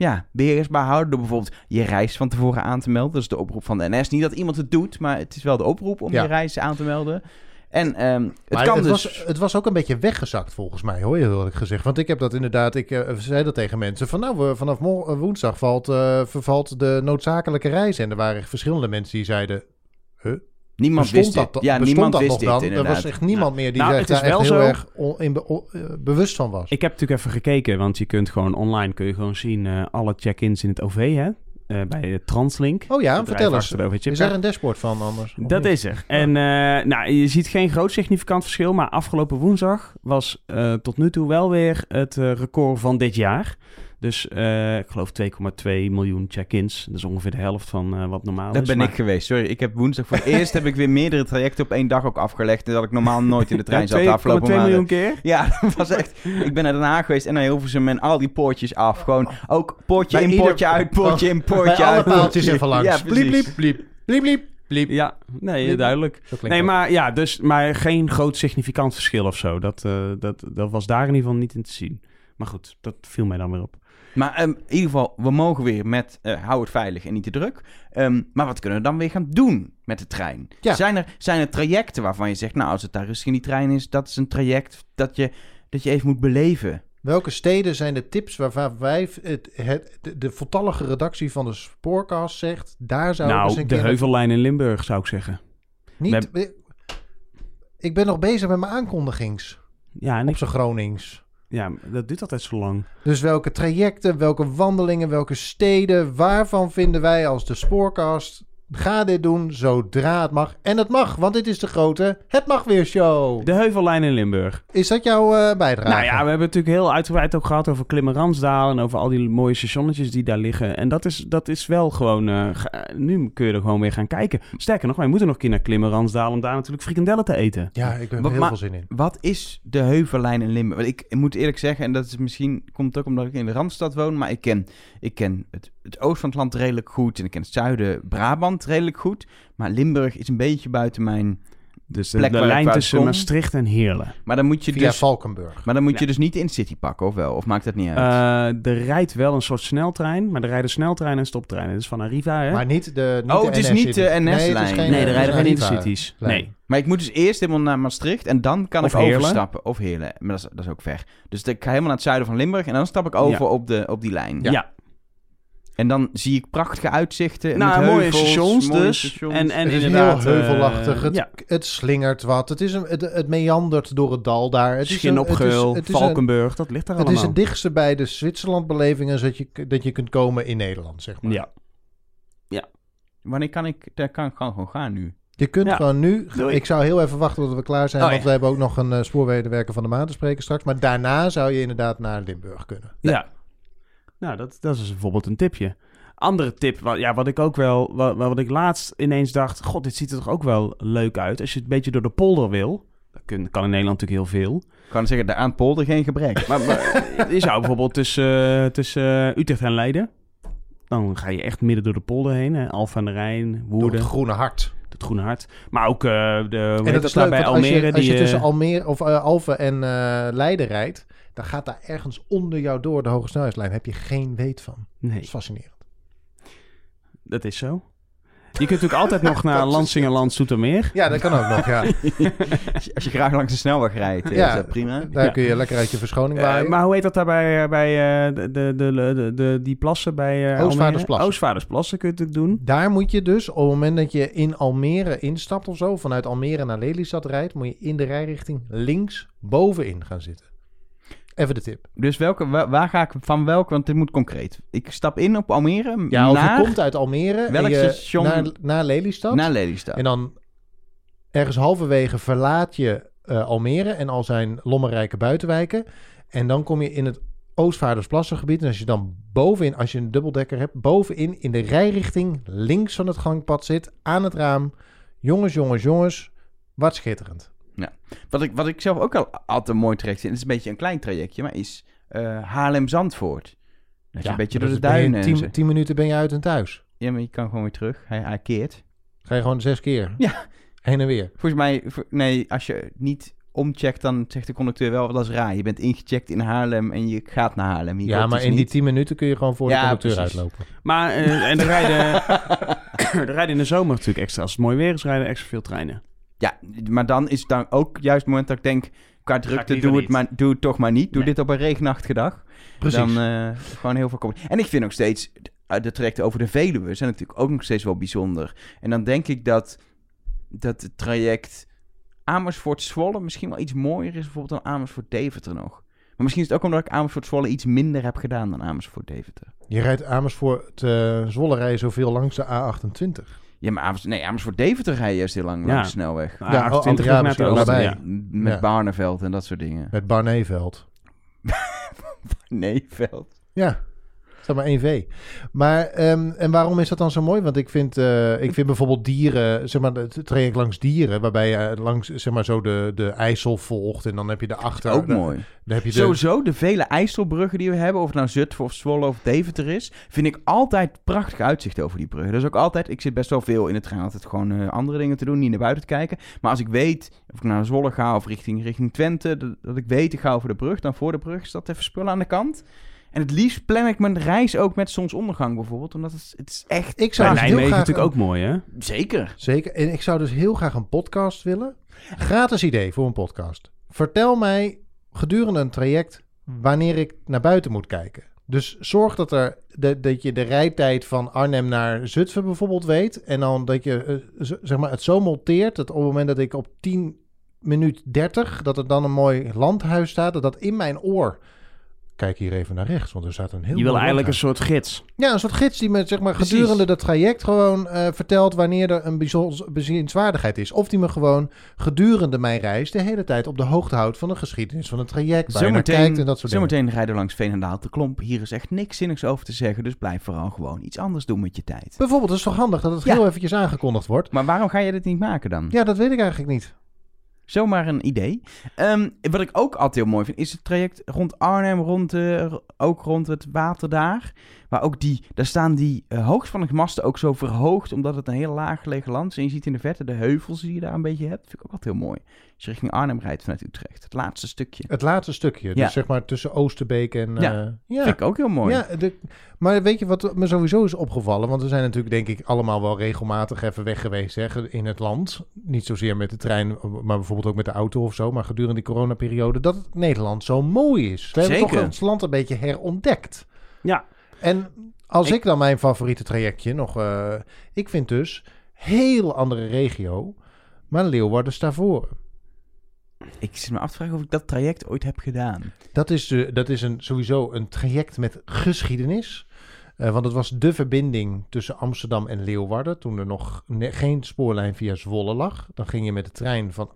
Ja, beheersbaar houden door bijvoorbeeld je reis van tevoren aan te melden. Dat is de oproep van de NS. Niet dat iemand het doet, maar het is wel de oproep om Ja. je reis aan te melden. En ehm, het Maar kan het, dus... was, het was ook een beetje weggezakt volgens mij, hoor je heel eerlijk gezegd. Want ik heb dat inderdaad, ik eh, zei dat tegen mensen. Van nou, vanaf eh, woensdag valt, eh, vervalt de noodzakelijke reis. En er waren verschillende mensen die zeiden... niemand bestond wist dit. dat, ja, niemand dat wist nog dit dan? Er was echt niemand meer die Nou, is daar echt heel zo. erg on- in be- eh, bewust van was. Ik heb natuurlijk even gekeken, want je kunt gewoon online kun je gewoon zien eh, alle check-ins in het OV, hè? Eh, bij Translink. Oh ja, vertel eens. Is er een dashboard van anders? Dat niet? is er. En eh, nou, je ziet geen groot significant verschil, maar afgelopen woensdag was eh, tot nu toe wel weer het record van dit jaar. Dus eh, ik geloof 2,2 miljoen check-ins. Dat is ongeveer de helft van eh, wat normaal Dat is. ben maar- ik geweest. Sorry, ik heb woensdag voor het eerst heb ik weer meerdere trajecten op één dag ook afgelegd. Dat ik normaal nooit in de trein Ja, zat de 2,2 afgelopen maanden. miljoen keer. Ja, dat was echt. Ik ben naar Den Haag geweest en naar Hilversum en al die poortjes af. Gewoon ook poortje Bij in, ieder- poortje uit, poortje in, Bij poortje alle uit. paaltjes even langs. Ja, bliep, bliep, bliep. Bliep, bliep, bliep. Ja, nee, Bliep. duidelijk. Nee, dat. maar ja, dus maar geen groot significant verschil of zo. Dat, eh, dat, dat was daar in ieder geval niet in te zien. Maar goed, dat viel mij dan weer op. Maar ehm, in ieder geval, we mogen weer met eh, hou het veilig en niet te druk. Ehm, maar wat kunnen we dan weer gaan doen met de trein? Ja. Zijn, er, zijn er trajecten waarvan je zegt, nou als het daar rustig in die trein is, dat is een traject dat je, dat je even moet beleven? Welke steden zijn de tips waarvan wij het, het, de, de voltallige redactie van de Spoorcast zegt, daar zou ik eens nou, een de keer Heuvellijn in Limburg zou ik zeggen. niet. Ik ben nog bezig met mijn aankondigings Ja, en op ik, zijn Gronings. Ja, dat duurt altijd zo lang. Dus welke trajecten, welke wandelingen, welke steden, waarvan vinden wij als de Spoorcast? Ga dit doen zodra het mag. En het mag, want dit is de grote Het Mag Weer Show. De Heuvellijn in Limburg. Is dat jouw eh, bijdrage? Nou ja, we hebben het natuurlijk heel uitgebreid ook gehad over Klimmerransdaal en over al die mooie stationnetjes die daar liggen. En dat is, dat is wel gewoon, eh, nu kun je er gewoon weer gaan kijken. Sterker nog, wij moeten nog een keer naar Klimmerransdaal om daar natuurlijk frikandellen te eten. Ja, ik heb er heel veel zin in. Wat is de Heuvellijn in Limburg? Want ik moet eerlijk zeggen, en dat is misschien komt ook omdat ik in de Randstad woon, maar ik ken, ik ken het, het oosten van het land redelijk goed en ik ken het zuiden Brabant redelijk goed. Maar Limburg is een beetje buiten mijn. Dus de, lijn tussen kom. Maastricht en Heerlen. Maar dan moet je Via dus, Valkenburg. maar dan moet Ja. je dus niet in City pakken, of wel? Of maakt dat niet uit? Eh, er rijdt wel een soort sneltrein, maar er rijden sneltreinen en stoptreinen. Dus van Arriva, hè? Maar niet de niet Oh, de het is niet de -lijn. NS-lijn. Nee, het is geen- nee, er rijden geen intercities. Nee. Maar ik moet dus eerst helemaal naar Maastricht en dan kan Of ik Heerlen. overstappen. Of Heerlen. Maar dat is, dat is ook ver. Dus ik ga helemaal naar het zuiden van Limburg en dan stap ik over Ja. op, de, op die lijn. Ja, En dan zie ik prachtige uitzichten. nou, met mooie heuvels, stations mooie dus. stations. En, en het is inderdaad... heel eh, heuvelachtig. het, ja, het slingert wat. Het, is een, het, het meandert door het dal daar. Het is Schin een- op het is- Geul, het is een- Valkenburg, dat ligt er Het allemaal. is het dichtste bij de Zwitserland-belevingen dat je, dat je kunt komen in Nederland, zeg maar. Ja. Wanneer kan ik... Daar kan ik gewoon gaan nu. Je kunt Ja. gewoon nu... Doei. Ik zou heel even wachten tot we klaar zijn, Oh, want ja. we hebben ook nog een uh, van de maand te spreken straks. Maar daarna zou je inderdaad naar Limburg kunnen. Ja. Nou, dat, dat is bijvoorbeeld een tipje. Andere tip, wat, ja, wat ik ook wel, wat, wat ik laatst ineens dacht, god, dit ziet er toch ook wel leuk uit. Als je het een beetje door de polder wil, dat kun- kan in Nederland natuurlijk heel veel. Ik kan zeggen, daar aan polder geen gebrek. Maar, maar je zou bijvoorbeeld tussen, eh, tussen eh, Utrecht en Leiden, dan ga je echt midden door de polder heen. Hè? Alphen aan de Rijn, Door Woerden, het Groene Hart. het Groene Hart. Maar ook eh, de, En dat is leuk, bij want als Almere. je, als je die, tussen Almere of Alphen en eh, Leiden rijdt, dan gaat daar ergens onder jou door de hoge snelheidslijn. Heb je geen weet van. Dat nee, is fascinerend. dat is zo. Je kunt natuurlijk altijd nog naar Lansingerland, Zoetermeer. Ja, dat kan ook nog, ja. Als je, als je graag langs de snelweg rijdt, Ja. is dat prima. Daar Ja. kun je lekker uit je verschoning Eh, waaien. maar hoe heet dat daar bij, eh, bij eh, de, de, de, de, de- die plassen bij eh Oostvaardersplassen. Oostvaardersplassen kun je natuurlijk doen. Daar moet je dus, op het moment dat je in Almere instapt of zo, vanuit Almere naar Lelystad rijdt, moet je in de rijrichting links bovenin gaan zitten. Even de tip. Dus welke, wa- waar ga ik van welke? Want dit moet concreet. Ik stap in op Almere Ja, of naar, je komt uit Almere Welk en je station? naar, naar Lelystad. naar Lelystad. En dan ergens halverwege verlaat je eh, Almere en al zijn lommerrijke buitenwijken. En dan kom je in het Oostvaardersplassengebied. En als je dan bovenin, als je een dubbeldekker hebt, bovenin in de rijrichting links van het gangpad zit, aan het raam. Jongens, jongens, jongens, wat schitterend. Wat ik, wat ik zelf ook al altijd een mooi traject vind, het is een beetje een klein trajectje, maar is eh Haarlem-Zandvoort. Dat je een beetje door de duinen. en zo. Tien, tien minuten ben je uit en thuis. Ja, maar je kan gewoon weer terug. Hij, hij keert. Ga je gewoon zes keer. Ja. Heen en weer. Volgens mij, nee, als je niet omcheckt, dan zegt de conducteur wel, dat is raar. Je bent ingecheckt in Haarlem en je gaat naar Haarlem. Ja, maar in die niet. tien minuten kun je gewoon voor de Ja, conducteur precies. uitlopen. Maar eh, en er rijden, er rijden in de zomer natuurlijk extra. Als het mooi weer is, rijden extra veel treinen. Ja, maar dan is het dan ook juist het moment dat ik denk... Qua drukte, doe het, niet. maar, doe het toch maar niet. Doe Nee. dit op een regenachtige dag. Precies. Dan eh, gewoon heel veel comedy. En ik vind nog steeds, eh, de trajecten over de Veluwe zijn natuurlijk ook nog steeds wel bijzonder. En dan denk ik dat, dat het traject Amersfoort-Zwolle misschien wel iets mooier is bijvoorbeeld dan Amersfoort-Deventer nog. Maar misschien is het ook omdat ik Amersfoort-Zwolle iets minder heb gedaan dan Amersfoort-Deventer. Je rijdt Amersfoort, uh, Zwolle rijden zoveel langs de A28. Ja, maar Amers, nee, Amersfoort-Deventer rij je juist heel lang Ja. langs de snelweg. Ja, Ja, 28 oh, ja, naar misschien het oosten, allebei. ja. Met Ja. Barneveld en dat soort dingen. Met Barneveld. Nee, veld. Ja, staat maar 1V. Maar, ehm, en waarom is dat dan zo mooi? Want ik vind, eh, ik vind bijvoorbeeld dieren, zeg maar, het traject langs dieren, waarbij je langs, zeg maar, zo de, de IJssel volgt en dan heb je daarachter... Ook de- mooi. Dan heb je de, Sowieso, de vele IJsselbruggen die we hebben, of het nou Zutphen of Zwolle of Deventer is, vind ik altijd prachtig uitzicht over die bruggen. Dus ook altijd, ik zit best wel veel in het trein altijd gewoon eh, andere dingen te doen, niet naar buiten te kijken. Maar als ik weet, of ik naar Zwolle ga of richting, richting Twente, dat, dat ik weet, ik ga over de brug, dan voor de brug staat even spullen aan de kant. En het liefst plan ik mijn reis ook met zonsondergang bijvoorbeeld, omdat het, het is echt... ik zou Bij dus heel Nijmegen graag natuurlijk ook mooi, hè? Zeker. Zeker. En ik zou dus heel graag een podcast willen. Gratis idee voor een podcast. Vertel mij gedurende een traject wanneer ik naar buiten moet kijken. Dus zorg dat, er, de, dat je de rijtijd van Arnhem naar Zutphen bijvoorbeeld weet. En dan dat je eh, zeg maar, het zo monteert dat op het moment dat ik op 10 minuut 30, dat er dan een mooi landhuis staat, dat dat in mijn oor. Kijk hier even naar rechts, want er staat een heel Je wil eigenlijk een soort gids. Ja, een soort gids die me zeg maar, Precies. gedurende dat traject gewoon eh, vertelt wanneer er een bijzonder bezienswaardigheid is. Of die me gewoon gedurende mijn reis de hele tijd op de hoogte houdt van de geschiedenis van het traject. Waar naar kijkt en dat soort dingen. zometeen rijden langs Veenendaal te Klomp. Hier is echt niks zinnigs over te zeggen, dus blijf vooral gewoon iets anders doen met je tijd. Bijvoorbeeld, het is toch handig dat het Ja. heel eventjes aangekondigd wordt. Maar waarom ga je dit niet maken dan? Ja, dat weet ik eigenlijk niet. Zomaar een idee. Ehm, wat ik ook altijd heel mooi vind, is het traject rond Arnhem, rond, ook rond het water daar. Waar ook die, daar staan die uh, hoogspanningsmasten ook zo verhoogd, omdat het een heel laag gelegen land is. En je ziet in de verte de heuvels die je daar een beetje hebt. vind ik ook altijd heel mooi. Als je richting Arnhem rijdt vanuit Utrecht. Het laatste stukje. Het laatste stukje, Ja. dus zeg maar tussen Oosterbeek en... Ja. eh, ja. Vind ik ook heel mooi. Ja, de, maar weet je wat me sowieso is opgevallen? Want we zijn natuurlijk denk ik allemaal wel regelmatig even weg geweest hè, in het land. Niet zozeer met de trein, maar bijvoorbeeld ook met de auto of zo. Maar gedurende die coronaperiode dat Nederland zo mooi is. We hebben Zeker. toch ons land een beetje herontdekt. Ja. En als ik, Ik- dan mijn favoriete trajectje nog... eh, ik vind dus, heel andere regio, maar Leeuwarden Stavoren. Ik zit me af te vragen of ik dat traject ooit heb gedaan. Dat is, de, dat is een, sowieso een traject met geschiedenis. Eh, want het was de verbinding tussen Amsterdam en Leeuwarden. Toen er nog ne- geen spoorlijn via Zwolle lag. Dan ging je met de trein van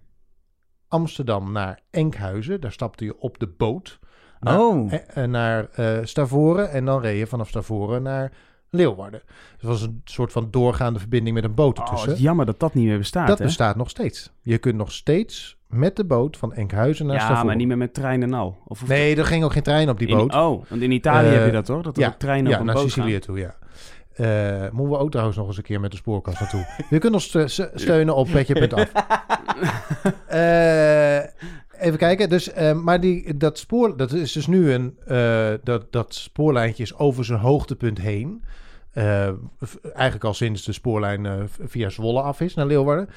Amsterdam naar Enkhuizen. Daar stapte je op de boot naar, Oh. eh, eh, naar eh, Stavoren. En dan reed je vanaf Stavoren naar Leeuwarden. Dus het was een soort van doorgaande verbinding met een boot Oh, ertussen. het is jammer dat dat niet meer bestaat, dat hè? bestaat nog steeds. Je kunt nog steeds met de boot van Enkhuizen naar ja, Stavoren. maar niet meer met trein en al. Of, Nee, er ging ook geen trein op die in- boot. oh, want in Italië heb je dat toch? Dat er ja, ook treinen ja, op een naar boot Sicilië gaan. toe, ja. Moeten we ook trouwens nog eens een keer met de spoorkast naartoe. Je kunt ons ste- ste- steunen op petje.af. Eh even kijken. Dus, eh, maar die, dat spoor, dat is dus nu een, eh, dat, dat spoorlijntje is over zijn hoogtepunt heen. Eh, eigenlijk al sinds de spoorlijn eh, via Zwolle af is naar Leeuwarden.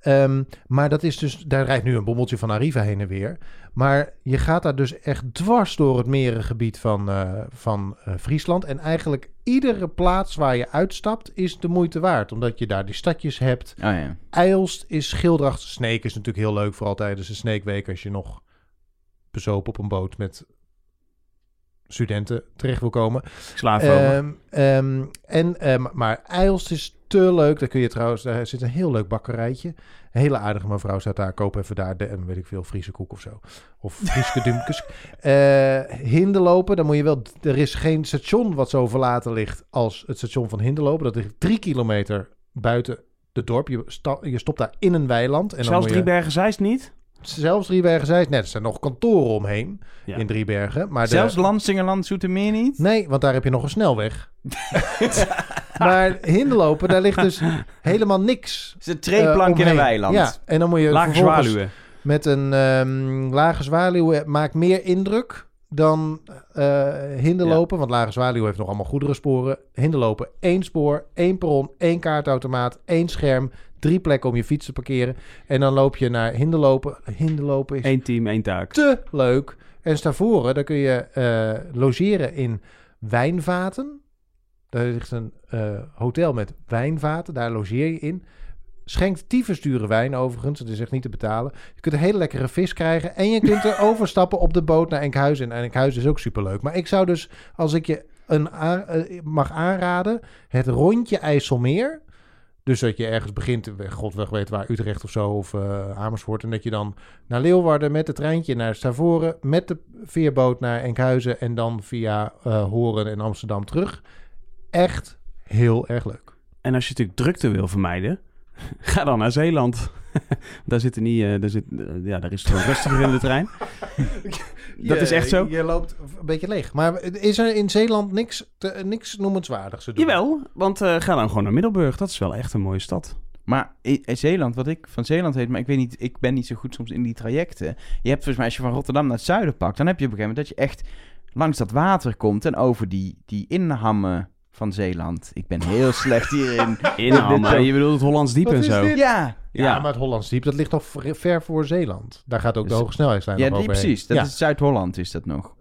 Ehm, maar dat is dus, daar rijdt nu een bommeltje van Arriva heen en weer. Maar je gaat daar dus echt dwars door het merengebied van, eh, van Friesland. En eigenlijk iedere plaats waar je uitstapt is de moeite waard. Omdat je daar die stadjes hebt. Oh ja. Eilst is Schildracht. Sneek is natuurlijk heel leuk, vooral tijdens de Sneekweek. Als je nog bezopen op een boot met studenten terecht wil komen. Ik sla even over. Ehm, ehm, en, ehm, maar Eilst is te leuk. Daar kun je trouwens, daar zit een heel leuk bakkerijtje. Een hele aardige mevrouw staat daar. Koop even daar, de, weet ik veel, Friese koek of zo. Of Friese dumkes. Eh Hinderlopen, dan moet je wel... Er is geen station wat zo verlaten ligt als het station van Hinderlopen. Dat ligt drie kilometer buiten het dorp. Je, sta- je stopt daar in een weiland. En dan Zelfs moet je, Driebergen Zeist niet? Zelfs Driebergen zei net, er zijn nog kantoren omheen Ja. in Driebergen. Maar de- Zelfs Landsingerland Zoetermeer niet? Nee, want daar heb je nog een snelweg. maar hinderlopen, daar ligt dus helemaal niks. Het is een treeplank eh, in een weiland. Ja, en dan moet je Lage zwaluwen. met een ehm, lage zwaluw eh, maakt meer indruk dan eh hinderlopen. Want lage zwaluw heeft nog allemaal goederensporen. Hinderlopen, één spoor, één perron, één kaartautomaat, één scherm. Drie plekken om je fiets te parkeren. En dan loop je naar Hinderlopen. Hinderlopen is Eén team, één taak. te leuk. En Stavoren, daar kun je eh, logeren in wijnvaten. Daar ligt een eh, hotel met wijnvaten, daar logeer je in. Schenkt tyfus dure wijn overigens, het is echt niet te betalen. Je kunt een hele lekkere vis krijgen en je kunt er overstappen op de boot naar Enkhuizen. En Enkhuizen is ook superleuk. Maar ik zou dus, als ik je een eh, mag aanraden, het rondje IJsselmeer. Dus dat je ergens begint, eh, god weg weet waar, Utrecht of zo, of eh, Amersfoort. En dat je dan naar Leeuwarden met het treintje naar Stavoren, met de veerboot naar Enkhuizen en dan via eh, Horen en Amsterdam terug. Echt heel erg leuk. En als je natuurlijk drukte wil vermijden, ga dan naar Zeeland. daar zit er niet, eh, daar, zit, ja, daar is het gewoon rustiger in de trein. Dat is echt zo. Je loopt een beetje leeg. Maar is er in Zeeland niks, te- niks noemenswaardigs te doen? Jawel, want eh, ga dan gewoon naar Middelburg. Dat is wel echt een mooie stad. Maar in, in Zeeland, wat ik van Zeeland weet, maar ik weet niet, ik ben niet zo goed soms in die trajecten. Je hebt volgens mij, als je van Rotterdam naar het zuiden pakt, dan heb je op een gegeven moment dat je echt langs dat water komt en over die, die inhammen van Zeeland. Ik ben heel slecht hierin. Inhammen, je bedoelt het Hollands Diep Wat en is zo. dit? Ja, Ja, Ja. maar het Hollands Diep, dat ligt toch ver ver voor Zeeland. Daar gaat ook de Dus- hoge snelheidslijn ja nog die, overheen. precies. Dat Ja, is Zuid-Holland is dat nog.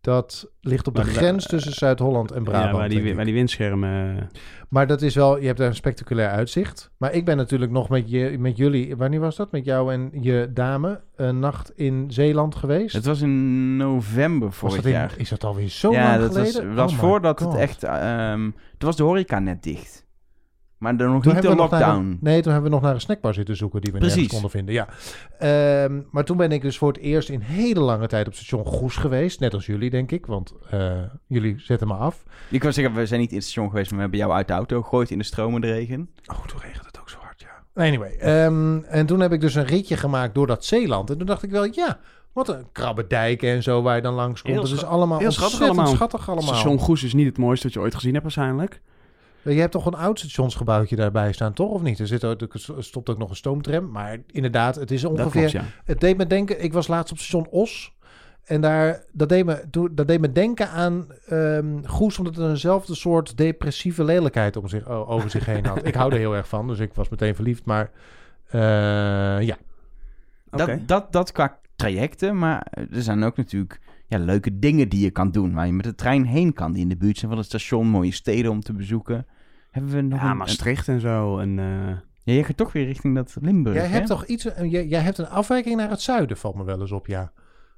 Dat ligt op de Maar- grens tussen Zuid-Holland en Brabant. Ja, waar die, waar die windschermen... Maar dat is wel, je hebt daar een spectaculair uitzicht. Maar ik ben natuurlijk nog met, je, met jullie, wanneer was dat? Met jou en je dame, een nacht in Zeeland geweest. Het was in november was vorig in, jaar. is dat alweer zo ja, lang dat was, geleden? was Oh my voordat God. het echt... ehm toen was de horeca net dicht. Maar dan nog Toen niet de lockdown. een- nee, toen hebben we nog naar een snackbar zitten zoeken die we Precies. nergens konden vinden. Ja. Ehm, maar toen ben ik dus voor het eerst in hele lange tijd op station Goes geweest. Net als jullie, denk ik. Want eh, jullie zetten me af. Ik wil zeggen, we zijn niet in het station geweest, maar we hebben jou uit de auto gegooid in de stromende regen. Oh, toen regent het ook zo hard, ja. Anyway, ehm, en toen heb ik dus een ritje gemaakt door dat Zeeland. En toen dacht ik wel, ja, wat een krabbedijken en zo waar je dan langs komt. Heel Dat is allemaal heel schattig ontzettend allemaal. schattig allemaal. Station Goes is niet het mooiste wat je ooit gezien hebt waarschijnlijk. Je hebt toch een oud stationsgebouwtje daarbij staan, toch? Of niet? Er, zit ook, er stopt ook nog een stoomtram. Maar inderdaad, het is Dat ongeveer... klopt, ja. Het deed me denken, ik was laatst op station Os. En daar, dat, deed me, dat deed me denken aan ehm Goes, omdat het eenzelfde soort depressieve lelijkheid om zich, over zich heen had. ik hou er heel erg van, dus ik was meteen verliefd. Maar eh, ja. Dat, dat, dat qua trajecten, maar er zijn ook natuurlijk ja, leuke dingen die je kan doen. Waar je met de trein heen kan, die in de buurt zijn van het station. Mooie steden om te bezoeken. Hebben we nog Ja, een, Maastricht en zo. En, eh, Ja, je gaat toch weer richting dat Limburg, jij hè? hebt toch iets, eh, jij, jij hebt een afwijking naar het zuiden, valt me wel eens op, ja.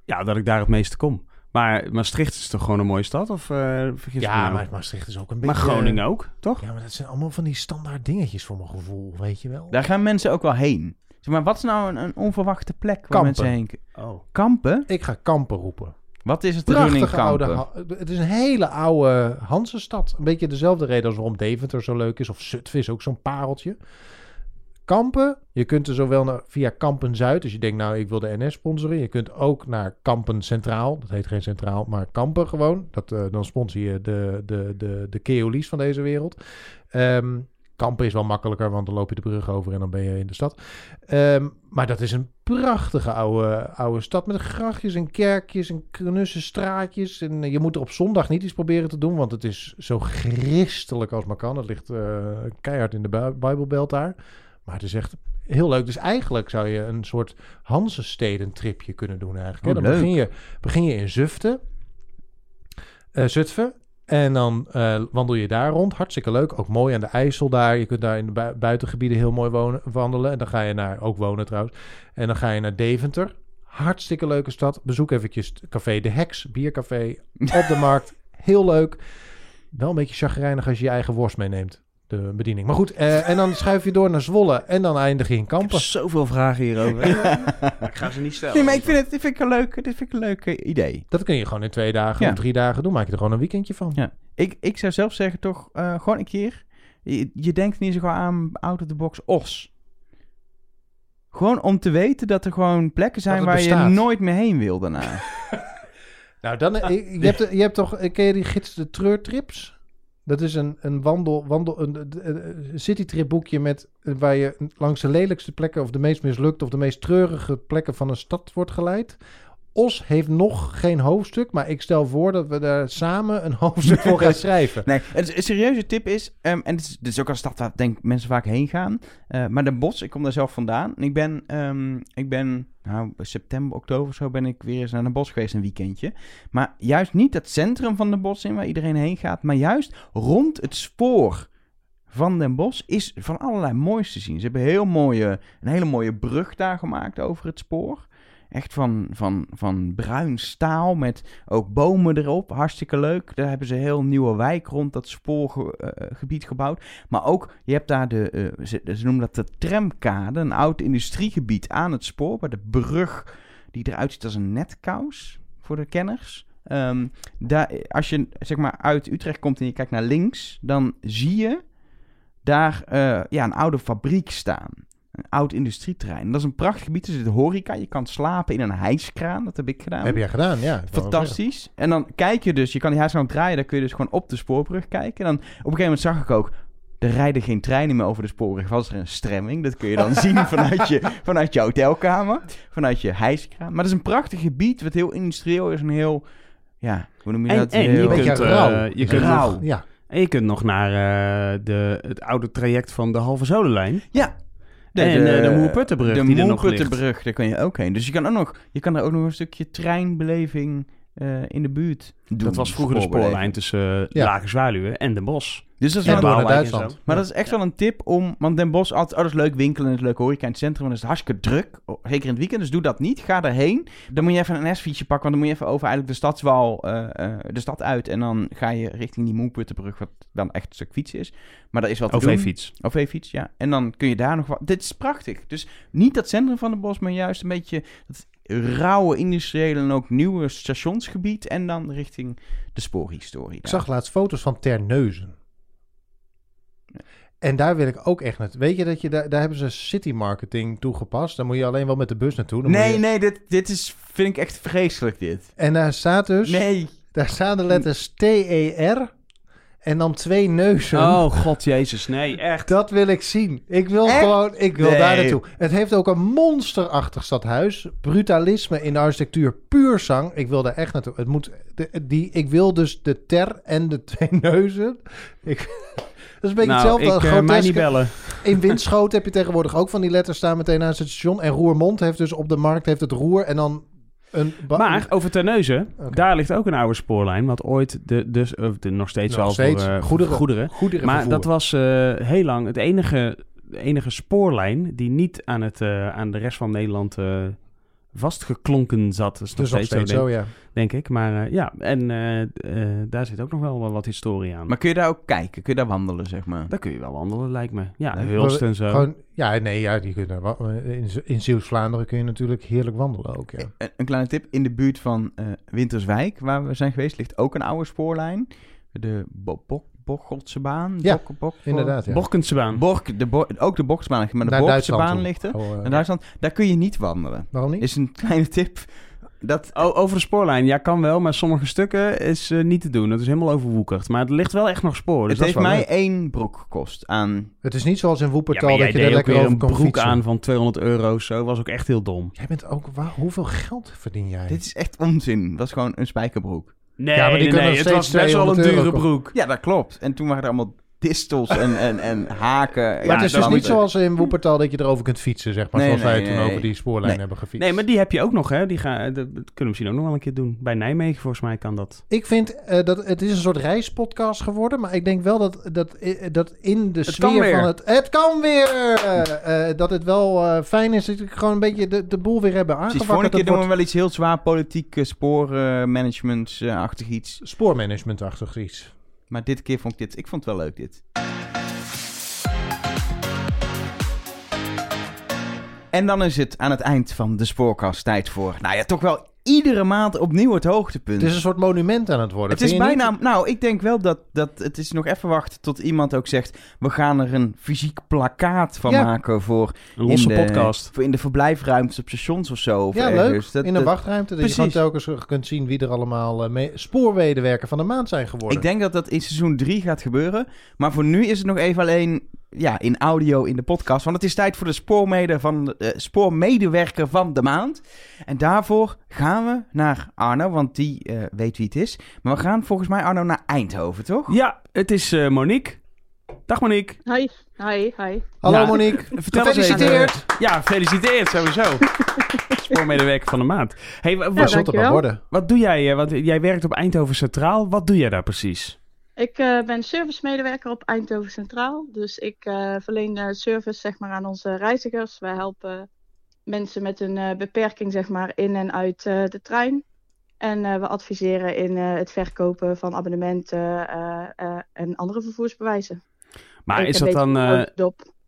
ja, dat ik daar het meeste kom. Maar Maastricht is toch gewoon een mooie stad? Of eh vergis me Ja, nou? maar Maastricht is ook een Maar beetje... Groningen ook, toch? Ja, maar dat zijn allemaal van die standaard dingetjes voor mijn gevoel, weet je wel. Daar gaan mensen ook wel heen. Zeg maar, wat is nou een, een onverwachte plek waar Kampen. mensen heen... Oh. Kampen? Ik ga kampen roepen. Wat is het Prachtige oude... Ha- Het is een hele oude Hansenstad. Een beetje dezelfde reden als waarom Deventer zo leuk is. Of Zutphen is ook zo'n pareltje. Kampen, je kunt er zowel naar, via Kampen Zuid, dus je denkt nou ik wil de NS sponsoren. Je kunt ook naar Kampen Centraal, dat heet geen Centraal, maar Kampen gewoon. Dat, eh, dan sponsor je de, de, de, de Keolies van deze wereld. Ehm, Kampen is wel makkelijker, want dan loop je de brug over en dan ben je in de stad. Ehm, maar dat is een prachtige oude, oude stad met grachtjes en kerkjes en knusse straatjes. En eh, je moet er op zondag niet iets proberen te doen, want het is zo christelijk als maar kan. Het ligt eh, keihard in de Bi- Bijbelbelt daar. Maar het is echt heel leuk. Dus eigenlijk zou je een soort Hansesteden-tripje kunnen doen eigenlijk. Oh, dan begin je, begin je in Zuften, eh, Zutphen. En dan eh, wandel je daar rond. Hartstikke leuk. Ook mooi aan de IJssel daar. Je kunt daar in de bui- buitengebieden heel mooi wonen, wandelen. En dan ga je naar, ook wonen trouwens. En dan ga je naar Deventer. Hartstikke leuke stad. Bezoek eventjes het Café De Heks, biercafé op de markt. Heel leuk. Wel een beetje chagrijnig als je je eigen worst meeneemt. De bediening. Maar goed, eh, en dan schuif je door naar Zwolle. En dan eindig je in Ik heb Kampen. zoveel vragen hierover. maar ik ga ze niet stellen. Nee, maar ik vind het, dit vind ik een leuk, dit vind ik een leuk eh, idee. Dat kun je gewoon in twee dagen Ja. of drie dagen doen. Maak je er gewoon een weekendje van. Ja. Ik, ik zou zelf zeggen toch, eh, gewoon een keer. Je, je denkt niet zo gauw aan out of the box os. Gewoon om te weten dat er gewoon plekken zijn het waar bestaat. je nooit meer heen wil daarna. Nou, dan, eh, je, hebt, je hebt toch, eh, ken je die gids de treurtrips? Dat is een, een wandel, wandel een, een, citytrip boekje met, waar je langs de lelijkste plekken of de meest mislukte of de meest treurige plekken van een stad wordt geleid. Os heeft nog geen hoofdstuk, maar ik stel voor dat we daar samen een hoofdstuk voor gaan schrijven. Nee, een, een serieuze tip is, ehm, en dit is, dit is ook een stad waar denk ik mensen vaak heen gaan, eh, maar Den Bosch, ik kom daar zelf vandaan. En ik ben, ehm, ik ben, nou, september, oktober zo ben ik weer eens naar Den Bosch geweest een weekendje. Maar juist niet het centrum van Den Bosch in waar iedereen heen gaat, maar juist rond het spoor van Den Bosch is van allerlei moois te zien. Ze hebben heel mooie, een hele mooie brug daar gemaakt over het spoor. Echt van, van, van bruin staal met ook bomen erop. Hartstikke leuk. Daar hebben ze een heel nieuwe wijk rond dat spoorgebied gebouwd. Maar ook, je hebt daar de, eh, ze, noemen dat de tramkade. Een oud industriegebied aan het spoor. Waar de brug, die eruit ziet als een netkous voor de kenners. Ehm, daar, als je zeg maar uit Utrecht komt en je kijkt naar links, dan zie je daar eh, ja, een oude fabriek staan. Een oud industrieterrein. Dat is een prachtig gebied. Er zit horeca. Je kan slapen in een hijskraan. Dat heb ik gedaan. Heb jij gedaan, ja. Fantastisch. En dan kijk je dus, je kan die hijskraan draaien. Dan kun je dus gewoon op de spoorbrug kijken. En dan op een gegeven moment zag ik ook, er rijden geen treinen meer over de spoorbrug. Was er een stremming. Dat kun je dan zien vanuit je, vanuit je hotelkamer. Vanuit je hijskraan. Maar het is een prachtig gebied. Wat heel industrieel is. En heel, ja, hoe noem je En, dat? en je Heel- kunt, beetje eh, rauw. je kunt Rauw. nog, Ja, en je kunt nog naar eh, de, het oude traject van de Halve Zolenlijn. Ja. En, eh, de Moerputtenbrug De die er nog ligt. Moerputtenbrug, daar kan je ook heen. Dus je kan, ook nog, je kan er ook nog een stukje treinbeleving eh, in de buurt doen. Dat was vroeger de spoorlijn tussen eh, Ja. Lage Zwaluwen en Den Bosch. Dus dat is wel door een naar Duitsland. Maar dat is echt wel een tip om... Want Den Bosch, altijd, oh, dat is leuk winkelen en het is leuk horeca in het centrum. En dat is hartstikke druk. Oh, Zeker in het weekend, dus doe dat niet. Ga daarheen. Dan moet je even een S-fietsje pakken. Want dan moet je even over eigenlijk de stadswal, eh, eh, de stad uit. En dan ga je richting die Moerputtenbrug, wat dan echt een stuk fietsen is. Maar dat is wat te doen. OV-fiets. OV-fiets, ja. En dan kun je daar nog wat... Dit is prachtig. Dus niet dat centrum van de bos, maar juist een beetje dat rauwe industriële en ook nieuwe stationsgebied. En dan richting de spoorhistorie. Ik zag laatst foto's van Terneuzen. En daar wil ik ook echt naartoe. Weet je dat je daar, daar hebben ze city marketing toegepast. Dan moet je alleen wel met de bus naartoe. Dan Nee, je- nee, dit, dit is, vind ik echt vreselijk, dit. En daar staat dus, Nee. daar staan de letters T-E-R en dan twee neuzen. Oh, god jezus. Nee, echt. Dat wil ik zien. Ik wil Echt? gewoon, ik wil Nee. daar naartoe. Het heeft ook een monsterachtig stadhuis. Brutalisme in de architectuur, puur zang. Ik wil daar echt naartoe. Het moet, de, die, ik wil dus de ter en de twee neuzen. Ik, dat is een beetje nou, hetzelfde. ik eh, mij niet bellen. In Winschoten heb je tegenwoordig ook van die letters staan meteen naast het station. En Roermond heeft dus op de markt heeft het roer en dan een... Maar over Terneuzen, daar ligt ook een oude spoorlijn. Wat ooit de, dus, of de, nog steeds Nog wel steeds voor eh, goederen. Maar dat was eh, heel lang het enige, de enige spoorlijn die niet aan, het, eh, aan de rest van Nederland vastgeklonken zat. Dat is nog dus nog steeds, steeds zo, zo, denk, ja. denk ik. Maar eh, ja, en eh, eh, daar zit ook nog wel wat historie aan. Maar kun je daar ook kijken? Kun je daar wandelen, zeg maar? daar kun je wel wandelen, lijkt me. Ja, Nee, Hulst en zo. Gewoon, ja, nee, ja, die kunnen wel- in, in Zeeuws-Vlaanderen kun je natuurlijk heerlijk wandelen ook, ja. Een, een kleine tip. In de buurt van eh, Winterswijk, waar we zijn geweest, ligt ook een oude spoorlijn. De Bo Bo Bocholdse baan. Ja, Bok- Bok- Inderdaad, ja. Borkense baan. Bork, de Bo ook de Boksbaan, maar de Duitsland baan ligt er. Oh, eh, In Duitsland, daar kun je niet wandelen. Waarom niet? Is een kleine tip. Dat, Oh, over de spoorlijn. Ja, kan wel, maar sommige stukken is eh, niet te doen. Dat is helemaal overwoekerd. Maar het ligt wel echt nog spoor. Dus het dat heeft mij leuk. één broek gekost aan... Het is niet zoals in Woepertal dat je er ook lekker over een broek fietsen. aan van 200 euro. Zo was ook echt heel dom. Jij bent ook... Waar, hoeveel geld verdien jij? Dit is echt onzin. Dat is gewoon een spijkerbroek. Nee, Ja, maar die nee, kunnen nee, nog het was best wel een 200 dure broek. Ja, dat klopt. En toen waren er allemaal distels en, en, en haken. Maar ja, het is dus niet zoals in Woepertal dat je erover kunt fietsen, zeg maar. Nee, zoals nee, wij nee, toen nee. over die spoorlijn Nee. hebben gefietst. Nee, maar die heb je ook nog, hè? Die gaan, dat, dat kunnen we misschien ook nog wel een keer doen. Bij Nijmegen, volgens mij, kan dat. Ik vind eh, dat het is een soort reispodcast geworden, maar ik denk wel dat, dat, eh, dat in de Het sfeer van het... Het kan weer! eh, dat het wel eh, fijn is dat we gewoon een beetje de, de boel weer hebben aangepakt. volgende keer doen we wel iets heel zwaar politiek uh, spoormanagement-achtig iets. spoormanagementachtig iets. Maar dit keer vond ik dit... Ik vond het wel leuk, dit. En dan is het aan het eind van de spoorkast tijd voor... Nou ja, toch wel iedere maand opnieuw het hoogtepunt. Het is een soort monument aan het worden. Het is je niet? bijna... Nou, ik denk wel dat, dat het is nog even wachten tot iemand ook zegt... We gaan er een fysiek plakkaat van Ja. maken voor... Een losse in de, podcast. Voor in de verblijfruimtes op stations of zo. Of Ja, ergens. leuk. Dat- in een dat- wachtruimte. Dat je Precies. gewoon telkens kunt zien wie er allemaal eh, mee- spoorwedewerker van de maand zijn geworden. Ik denk dat dat in seizoen 3 gaat gebeuren. Maar voor nu is het nog even alleen ja, in audio in de podcast. Want het is tijd voor de spoormede van, eh, spoormedewerker van de maand. En daarvoor gaan we naar Arno, want die eh, weet wie het is. Maar we gaan volgens mij, Arno, naar Eindhoven, toch? Ja, het is eh, Monique. Dag Monique. Hi, hi, hi. Hallo Ja, Monique. Vertel eens even- Gefeliciteerd. Ja, gefeliciteerd sowieso. Spoormedewerker van de maand. Hey, wa- Ja, wat, er worden. wat doe jij? Want jij werkt op Eindhoven Centraal. Wat doe jij daar precies? Ik eh, ben servicemedewerker op Eindhoven Centraal. Dus ik eh, verleen eh, service zeg maar, aan onze reizigers. Wij helpen mensen met een beperking zeg maar, in en uit de trein. En we adviseren in het verkopen van abonnementen en andere vervoersbewijzen. Maar Ik is dat dan,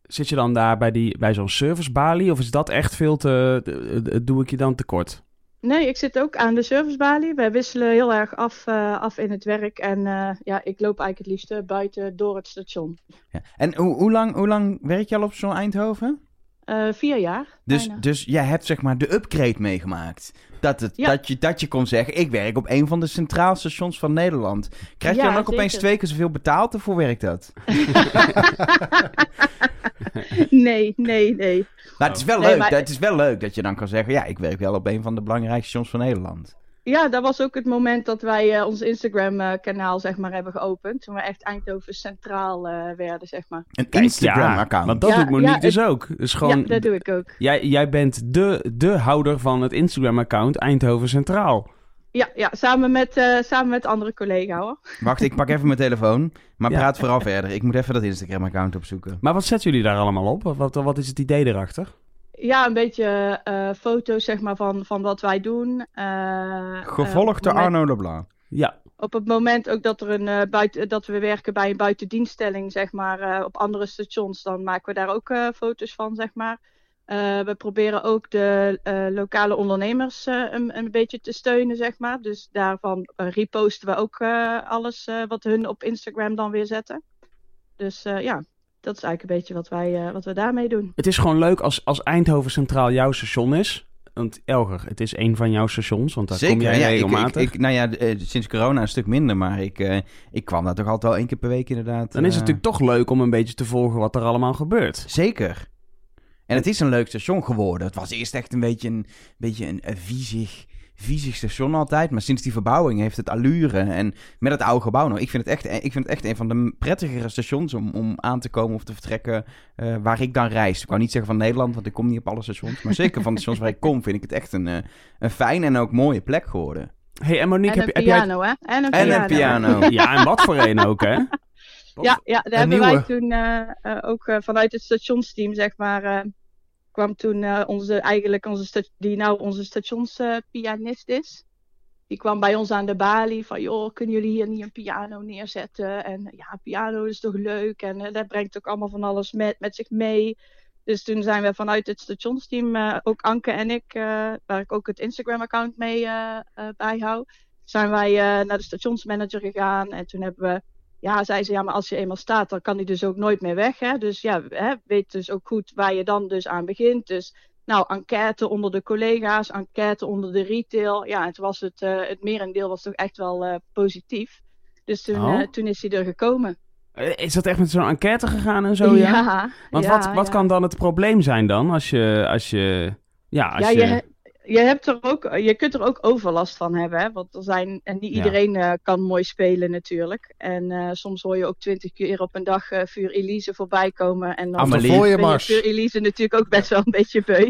zit je dan daar bij, die, bij zo'n servicebalie? Of is dat echt veel te, doe ik je dan tekort? Nee, ik zit ook aan de servicebalie. Wij wisselen heel erg af, eh, af in het werk. En eh, ja, ik loop eigenlijk het liefste buiten door het station. Ja. En hoe, hoe, lang, hoe lang werk je al op zo'n Eindhoven? Eh, vier jaar. Dus, bijna. dus jij hebt zeg maar de upgrade meegemaakt. Dat, het, Ja. dat, je, dat je kon zeggen, ik werk op een van de centraal stations van Nederland. Krijg je Ja, dan ook opeens twee keer zoveel betaald? Of hoe werkt dat? nee, nee, nee. Maar het is wel Nee, leuk. maar- Het is wel leuk dat je dan kan zeggen, ja, ik werk wel op een van de belangrijkste stations van Nederland. Ja, dat was ook het moment dat wij eh, ons Instagram-kanaal zeg maar hebben geopend. Toen we echt Eindhoven centraal eh, werden, zeg maar. Een Instagram-account. Want dat Ja, doet Monique ja, dus ook. Dus gewoon, Ja, dat doe ik ook. jij, jij bent de, de houder van het Instagram-account Eindhoven Centraal. Ja, ja samen, met, eh, samen met andere collega hoor. Wacht, ik pak even mijn telefoon. Maar Ja. praat vooral verder. Ik moet even dat Instagram-account opzoeken. Maar wat zetten jullie daar allemaal op? Wat, wat, wat is het idee erachter? Ja, een beetje eh, foto's zeg maar van, van wat wij doen. Op Gevolgd door Arno de Bla. Ja, Op het moment ook dat, er een, eh, buiten, dat we werken bij een buitendienststelling, zeg maar, eh, op andere stations, dan maken we daar ook eh, foto's van, zeg maar. Eh, we proberen ook de eh, lokale ondernemers eh, een, een beetje te steunen, zeg maar. Dus daarvan reposten we ook eh, alles eh, wat hun op Instagram dan weer zetten. Dus eh, ja, dat is eigenlijk een beetje wat, wij, eh, wat we daarmee doen. het is gewoon leuk als, als Eindhoven Centraal jouw station is. Want Elger, het is een van jouw stations, want daar kom jij ja, ik, regelmatig. ik, ik, nou ja, sinds corona een stuk minder, maar ik, eh, ik kwam daar toch altijd wel één keer per week inderdaad. Dan is het natuurlijk toch leuk om een beetje te volgen wat er allemaal gebeurt. Zeker. En het is een leuk station geworden. Het was eerst echt een beetje een, beetje een, een viezig, viezig station altijd. Maar sinds die verbouwing heeft het allure. En met het oude gebouw nog. Ik vind het echt, ik vind het echt een van de prettigere stations om, om aan te komen of te vertrekken eh, waar ik dan reis. Ik wou niet zeggen van Nederland, want ik kom niet op alle stations. Maar zeker van de stations waar ik kom vind ik het echt een, eh, een fijne en ook mooie plek geworden. hey, en Monique, en heb, een heb jij... piano, hè? En een En piano. een piano. Ja, en wat voor een ook, hè? Ja, ja daar Een hebben wij toen eh, eh, ook eh, vanuit het stationsteam, zeg maar, eh, kwam toen eh, onze, eigenlijk onze, die nou onze stationspianist is. Die kwam bij ons aan de balie van, joh, kunnen jullie hier niet een piano neerzetten? En ja, piano is toch leuk en eh, dat brengt ook allemaal van alles met, met zich mee. Dus toen zijn we vanuit het stationsteam, eh, ook Anke en ik, waar ik ook het Instagram-account mee bijhoud, zijn wij naar de stationsmanager gegaan. En toen hebben we ja, zei ze, ja, maar als je eenmaal staat, dan kan die dus ook nooit meer weg. Hè? Dus ja, hè, weet dus ook goed waar je dan dus aan begint. Dus nou, enquête onder de collega's, enquête onder de retail. Ja, het was het, eh, het merendeel was toch echt wel eh, positief. Dus toen, Oh. eh, toen is hij er gekomen. Is dat echt met zo'n enquête gegaan en zo, ja? Want ja, wat, wat ja. kan dan het probleem zijn dan als je... Als je ja, als ja, je... je, hebt er ook, je kunt er ook overlast van hebben. Hè? Want er zijn, en niet Ja. iedereen eh, kan mooi spelen natuurlijk. En eh, soms hoor je ook twintig keer op een dag eh Vuur Elise voorbij komen. En dan Amelie. ben je. Vuur Elise natuurlijk ook best wel een beetje beu.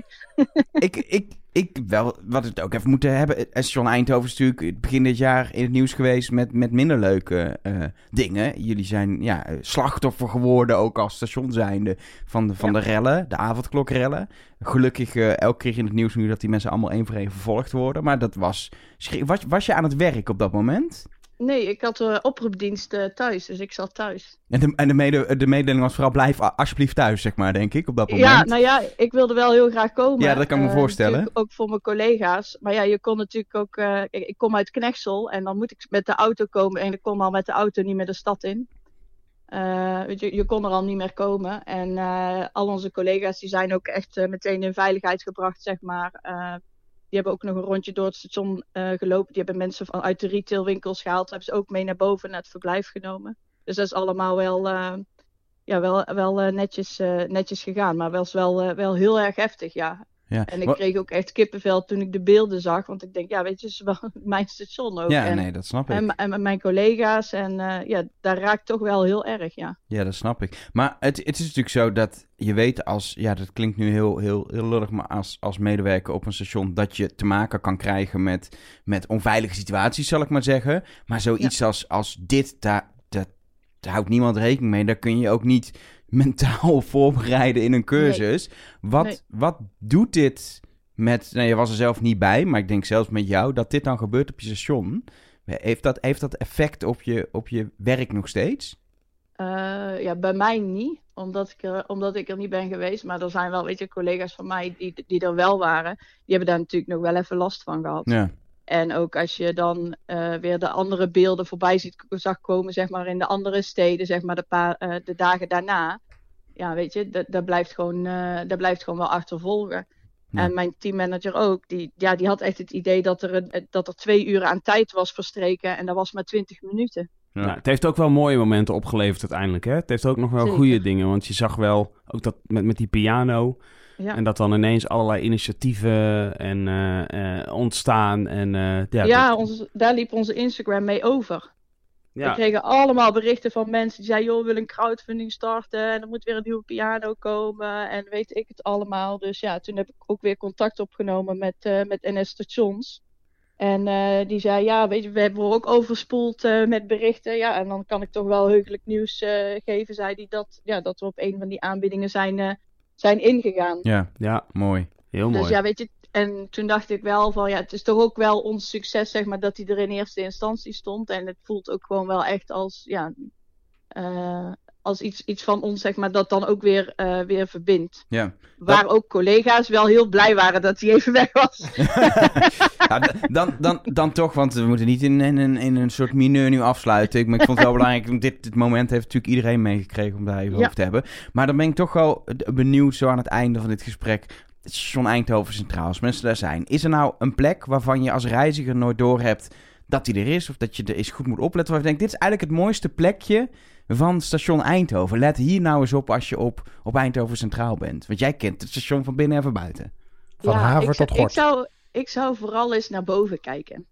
ik, ik, ik wel, wat het ook even moeten hebben. Station Eindhoven is natuurlijk begin dit jaar in het nieuws geweest met, met minder leuke eh, dingen. Jullie zijn ja, eh, slachtoffer geworden, ook als station zijnde, van de, van de rellen, de avondklokrellen. Gelukkig eh, elke keer in het nieuws nu dat die mensen allemaal één voor één vervolgd worden. Maar dat was... Was, was je aan het werk op dat moment? Nee, ik had oproepdienst eh, thuis, dus ik zat thuis. En de, en de, mede, de mededeling was vooral blijf alsjeblieft thuis, zeg maar, denk ik, op dat moment. Ja, nou ja, ik wilde wel heel graag komen. Ja, dat kan ik me eh, voorstellen. Ook voor mijn collega's. Maar ja, je kon natuurlijk ook... eh, kijk, ik kom uit Knechtsel en dan moet ik met de auto komen. En ik kon al met de auto niet meer de stad in. Weet je, je kon er al niet meer komen. En al onze collega's die zijn ook echt meteen in veiligheid gebracht, zeg maar. Die hebben ook nog een rondje door het station eh, gelopen. Die hebben mensen van, uit de retailwinkels gehaald. Hebben ze ook mee naar boven naar het verblijf genomen. Dus dat is allemaal wel... eh, ja, wel, wel eh, netjes, netjes gegaan. Maar was wel, wel heel erg heftig, ja. Ja. En ik kreeg ook echt kippenvel toen ik de beelden zag. Want ik denk, ja, weet je, het is wel mijn station ook. ja, en, nee, dat snap ik. en, en mijn collega's. En eh, ja, daar raakt toch wel heel erg, ja. Ja, dat snap ik. Maar het, het is natuurlijk zo dat je weet als... Ja, dat klinkt nu heel, heel, heel lullig, maar als, als medewerker op een station... dat je te maken kan krijgen met, met onveilige situaties, zal ik maar zeggen. Maar zoiets als, als dit, daar, dat, daar houdt niemand rekening mee. Daar kun je ook niet mentaal voorbereiden in een cursus. Wat, Nee. wat doet dit met... Nou, je was er zelf niet bij, maar ik denk zelfs met jou... dat dit dan gebeurt op je station. Heeft dat, heeft dat effect op je, op je werk nog steeds? Eh, ja, bij mij niet, omdat ik, er, omdat ik er niet ben geweest. Maar er zijn wel, weet je, collega's van mij die, die er wel waren. Die hebben daar natuurlijk nog wel even last van gehad. Ja. En ook als je dan eh, weer de andere beelden voorbij ziet, zag komen, zeg maar, in de andere steden, zeg maar, de, paar, eh, de dagen daarna. Ja, weet je, dat, dat, blijft gewoon, eh, dat blijft gewoon wel achtervolgen. Ja. En mijn teammanager ook, die, ja, die had echt het idee dat er, een- dat er twee uur aan tijd was verstreken en dat was maar twintig minuten. Ja. Nou, het heeft ook wel mooie momenten opgeleverd uiteindelijk. Hè? Het heeft ook nog wel Zeker. goede dingen. Want je zag wel ook dat met, met die piano. Ja. En dat dan ineens allerlei initiatieven en, eh, eh, ontstaan. En, eh, ja, Ja, daar liep onze Instagram mee over. We ja. kregen allemaal berichten van mensen die zeiden: joh, we willen een crowdfunding starten en er moet weer een nieuwe piano komen en weet ik het allemaal. Dus ja, toen heb ik ook weer contact opgenomen met, eh, met NS Stations. En eh, die zei: ja, weet je, we hebben ook overspoeld eh, met berichten. Ja, en dan kan ik toch wel heugelijk nieuws eh, geven, zei hij, dat, ja, dat we op een van die aanbiedingen zijn, zijn ingegaan. ja, ja, mooi. heel mooi. Dus ja, weet je, en toen dacht ik wel van ja, het is toch ook wel ons succes, zeg maar, dat hij er in eerste instantie stond. En het voelt ook gewoon wel echt als, ja, als iets, iets van ons, zeg maar, dat dan ook weer, eh, weer verbindt. Ja. Waar ook collega's wel heel blij waren dat hij even weg was. Ja, dan, dan, dan toch, want we moeten niet in, in, in, een soort mineur nu afsluiten. Ik, maar ik vond het wel belangrijk, want dit, dit moment heeft natuurlijk iedereen meegekregen om daar even Ja. over te hebben. Maar dan ben ik toch wel benieuwd, zo aan het einde van dit gesprek. Het station Eindhoven Centraal, als mensen daar zijn. Is er nou een plek waarvan je als reiziger nooit doorhebt dat die er is? Of dat je er eens goed moet opletten? Waar je denkt, dit is eigenlijk het mooiste plekje van station Eindhoven. Let hier nou eens op als je op, op Eindhoven Centraal bent. Want jij kent het station van binnen en van buiten. Van haver ik, tot gort. Ik zou, ik zou vooral eens naar boven kijken.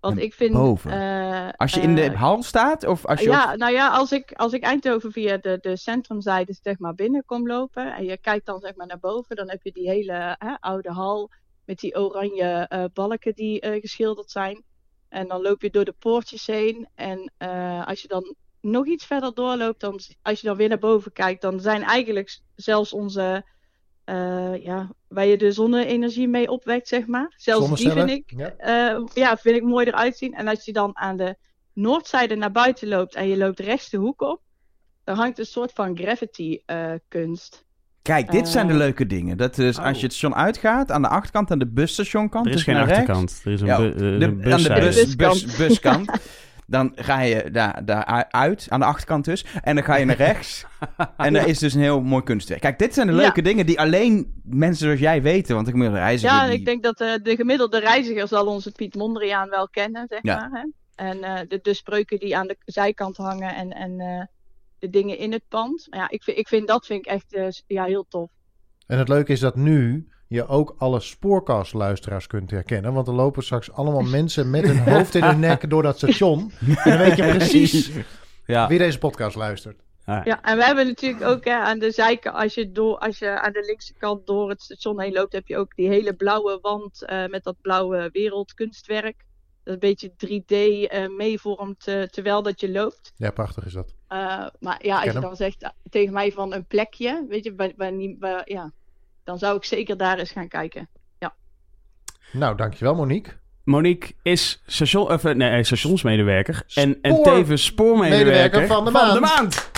Want Naar ik vind. boven? eh, Als je in de eh, hal staat of als je op- Ja, nou ja, als ik, als ik Eindhoven via de, de centrumzijde zeg maar binnen kom lopen en je kijkt dan zeg maar naar boven, dan heb je die hele hè, oude hal met die oranje eh, balken die eh, geschilderd zijn. En dan loop je door de poortjes heen en eh, als je dan nog iets verder doorloopt, dan, als je dan weer naar boven kijkt, dan zijn eigenlijk zelfs onze, eh, ja, waar je de zonne-energie mee opwekt, zeg maar. Zelfs die vind ik Ja. eh, ja, vind ik mooi eruit zien. En als je dan aan de noordzijde naar buiten loopt en je loopt rechts de hoek op, dan hangt een soort van gravity eh, kunst. Kijk, dit zijn de leuke dingen. Dat is als oh. je het station uitgaat, aan de achterkant, aan de busstationkant. er is dus geen naar rechts. achterkant. Er is een, Ja, bu- De, een aan de buszijde. bus, bus, Buskant. Dan ga je daar, daar uit, aan de achterkant dus. En dan ga je naar rechts. En daar is dus een heel mooi kunstwerk. Kijk, dit zijn de Ja. leuke dingen die alleen mensen zoals jij weten. Want ik moet reiziger Ja, die... ik denk dat eh, de gemiddelde reiziger zal onze Piet Mondriaan wel kennen, zeg Ja. maar. Hè? En eh, de, de spreuken die aan de zijkant hangen en, en eh, de dingen in het pand. Maar ja, ik vind, ik vind dat vind ik echt eh, ja, heel tof. En het leuke is dat nu je ook alle spoorkastluisteraars kunt herkennen. Want er lopen straks allemaal mensen met hun hoofd in hun nek door dat station. En dan weet je precies Ja. wie deze podcast luistert. Ja, en we hebben natuurlijk ook hè, aan de zijkant, als je, door, als je aan de linkse kant door het station heen loopt, heb je ook die hele blauwe wand eh, met dat blauwe wereldkunstwerk. Dat een beetje 3D eh, meevormt eh, terwijl dat je loopt. Ja, prachtig is dat. Eh, maar ja, als je dan zegt tegen mij van een plekje, weet je, waar, waar, niet- waar- ja, dan zou ik zeker daar eens gaan kijken. Nou, dankjewel Monique. Monique is station, of, eh, nee, stationsmedewerker en, en tevens spoormedewerker medewerker van de maand. maand.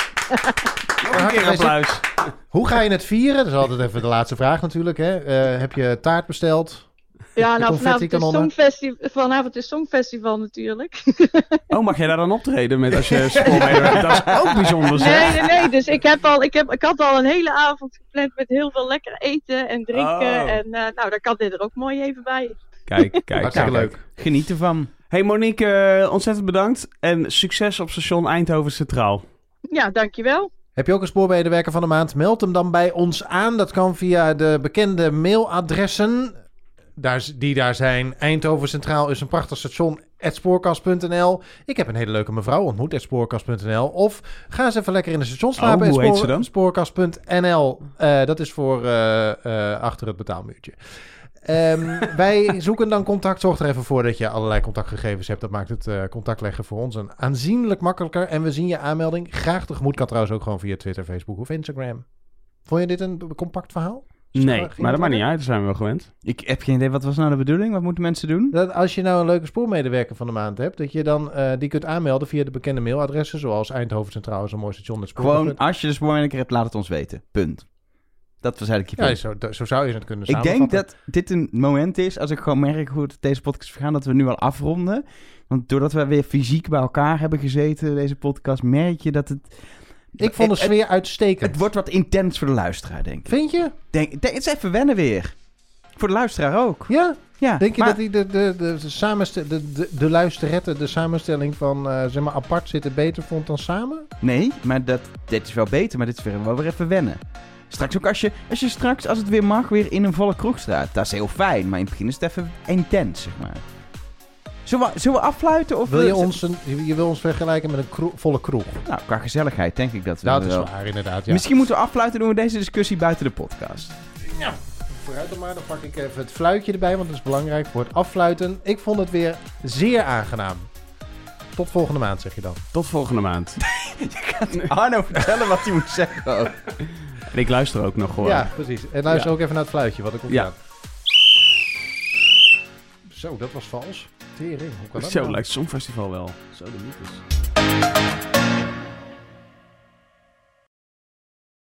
Nog een keer applaus. Hoe ga je het vieren? Dat is altijd even de laatste vraag natuurlijk. Hè? Eh, heb je taart besteld? Ja, nou vanavond is, songfestival, vanavond is Songfestival natuurlijk. Oh, mag jij daar dan optreden met als je spoormedewerker? Dat is ook bijzonder zeg. Nee, nee, nee. Dus ik, heb al, ik, heb, ik had al een hele avond gepland met heel veel lekker eten en drinken. Oh. En eh, nou, daar kan dit er ook mooi even bij. Kijk, kijk, Hartstikke kijk. leuk. Geniet ervan. Hey Monique, eh, ontzettend bedankt en succes op station Eindhoven Centraal. Ja, dankjewel. Heb je ook een spoormedewerker van de maand? Meld hem dan bij ons aan. Dat kan via de bekende mailadressen. Daar, die daar zijn. Eindhoven Centraal is een prachtig station. Spoorkast.nl. Ik heb een hele leuke mevrouw ontmoet. Spoorkast.nl. Of ga eens even lekker in de station slapen. Oh, hoe heet ze dan? Spoorkast.nl. Eh, dat is voor eh, eh, achter het betaalmuurtje. Ehm, wij zoeken dan contact. Zorg er even voor dat je allerlei contactgegevens hebt. Dat maakt het eh, contact leggen voor ons een aanzienlijk makkelijker. En we zien je aanmelding graag tegemoet. Kan trouwens ook gewoon via Twitter, Facebook of Instagram. Vond je dit een compact verhaal? Nee, maar dat maakt niet uit. Dat zijn we wel gewend. Ik heb geen idee, wat was nou de bedoeling? Wat moeten mensen doen? Dat als je nou een leuke spoormedewerker van de maand hebt, dat je dan eh, die kunt aanmelden via de bekende mailadressen, zoals Eindhoven Centraal is een mooi station. Het spoor- Gewoon, als je de spoormanager hebt, laat het ons weten. Punt. Dat was eigenlijk je Ja, punt. zo, zo zou je het kunnen Ik denk dat dit een moment is, als ik gewoon merk hoe het deze podcast vergaan, dat we nu al afronden. Want doordat we weer fysiek bij elkaar hebben gezeten, deze podcast, merk je dat het... Ik vond de het, sfeer uitstekend. het wordt wat intens voor de luisteraar, denk ik. Vind je? Denk, denk, het is even wennen weer. Voor de luisteraar ook. Ja? Ja, Denk je maar- dat die de, de, de, de, de, de, de luisterette, de samenstelling van eh, zeg maar apart zitten beter vond dan samen? Nee, maar dat, dit is wel beter, maar dit is weer, wel weer even wennen. Straks ook als je, als je straks, als het weer mag, weer in een volle kroeg staat. Dat is heel fijn, maar in het begin is het even intens, zeg maar. Zullen we, zullen we affluiten? Of Wil je we- ons, een, je je wil ons vergelijken met een kro- volle kroeg? Nou, qua gezelligheid denk ik dat we Dat is wel... waar, inderdaad. Ja. Misschien moeten we affluiten, doen we deze discussie buiten de podcast. Vooruit dan maar, dan pak ik even het fluitje erbij, want dat is belangrijk voor het afluiten. Ik vond het weer zeer aangenaam. Tot volgende maand, zeg je dan. Tot volgende maand. Arno vertellen wat hij moet zeggen. ook. En ik luister ook nog gewoon. Ja, precies. En luister Ja. ook even naar het fluitje, wat ik komt Ja. aan. Zo, dat was vals. Tering, hoe kan dat Zo nou? lijkt het Songfestival wel. Zo de mythes.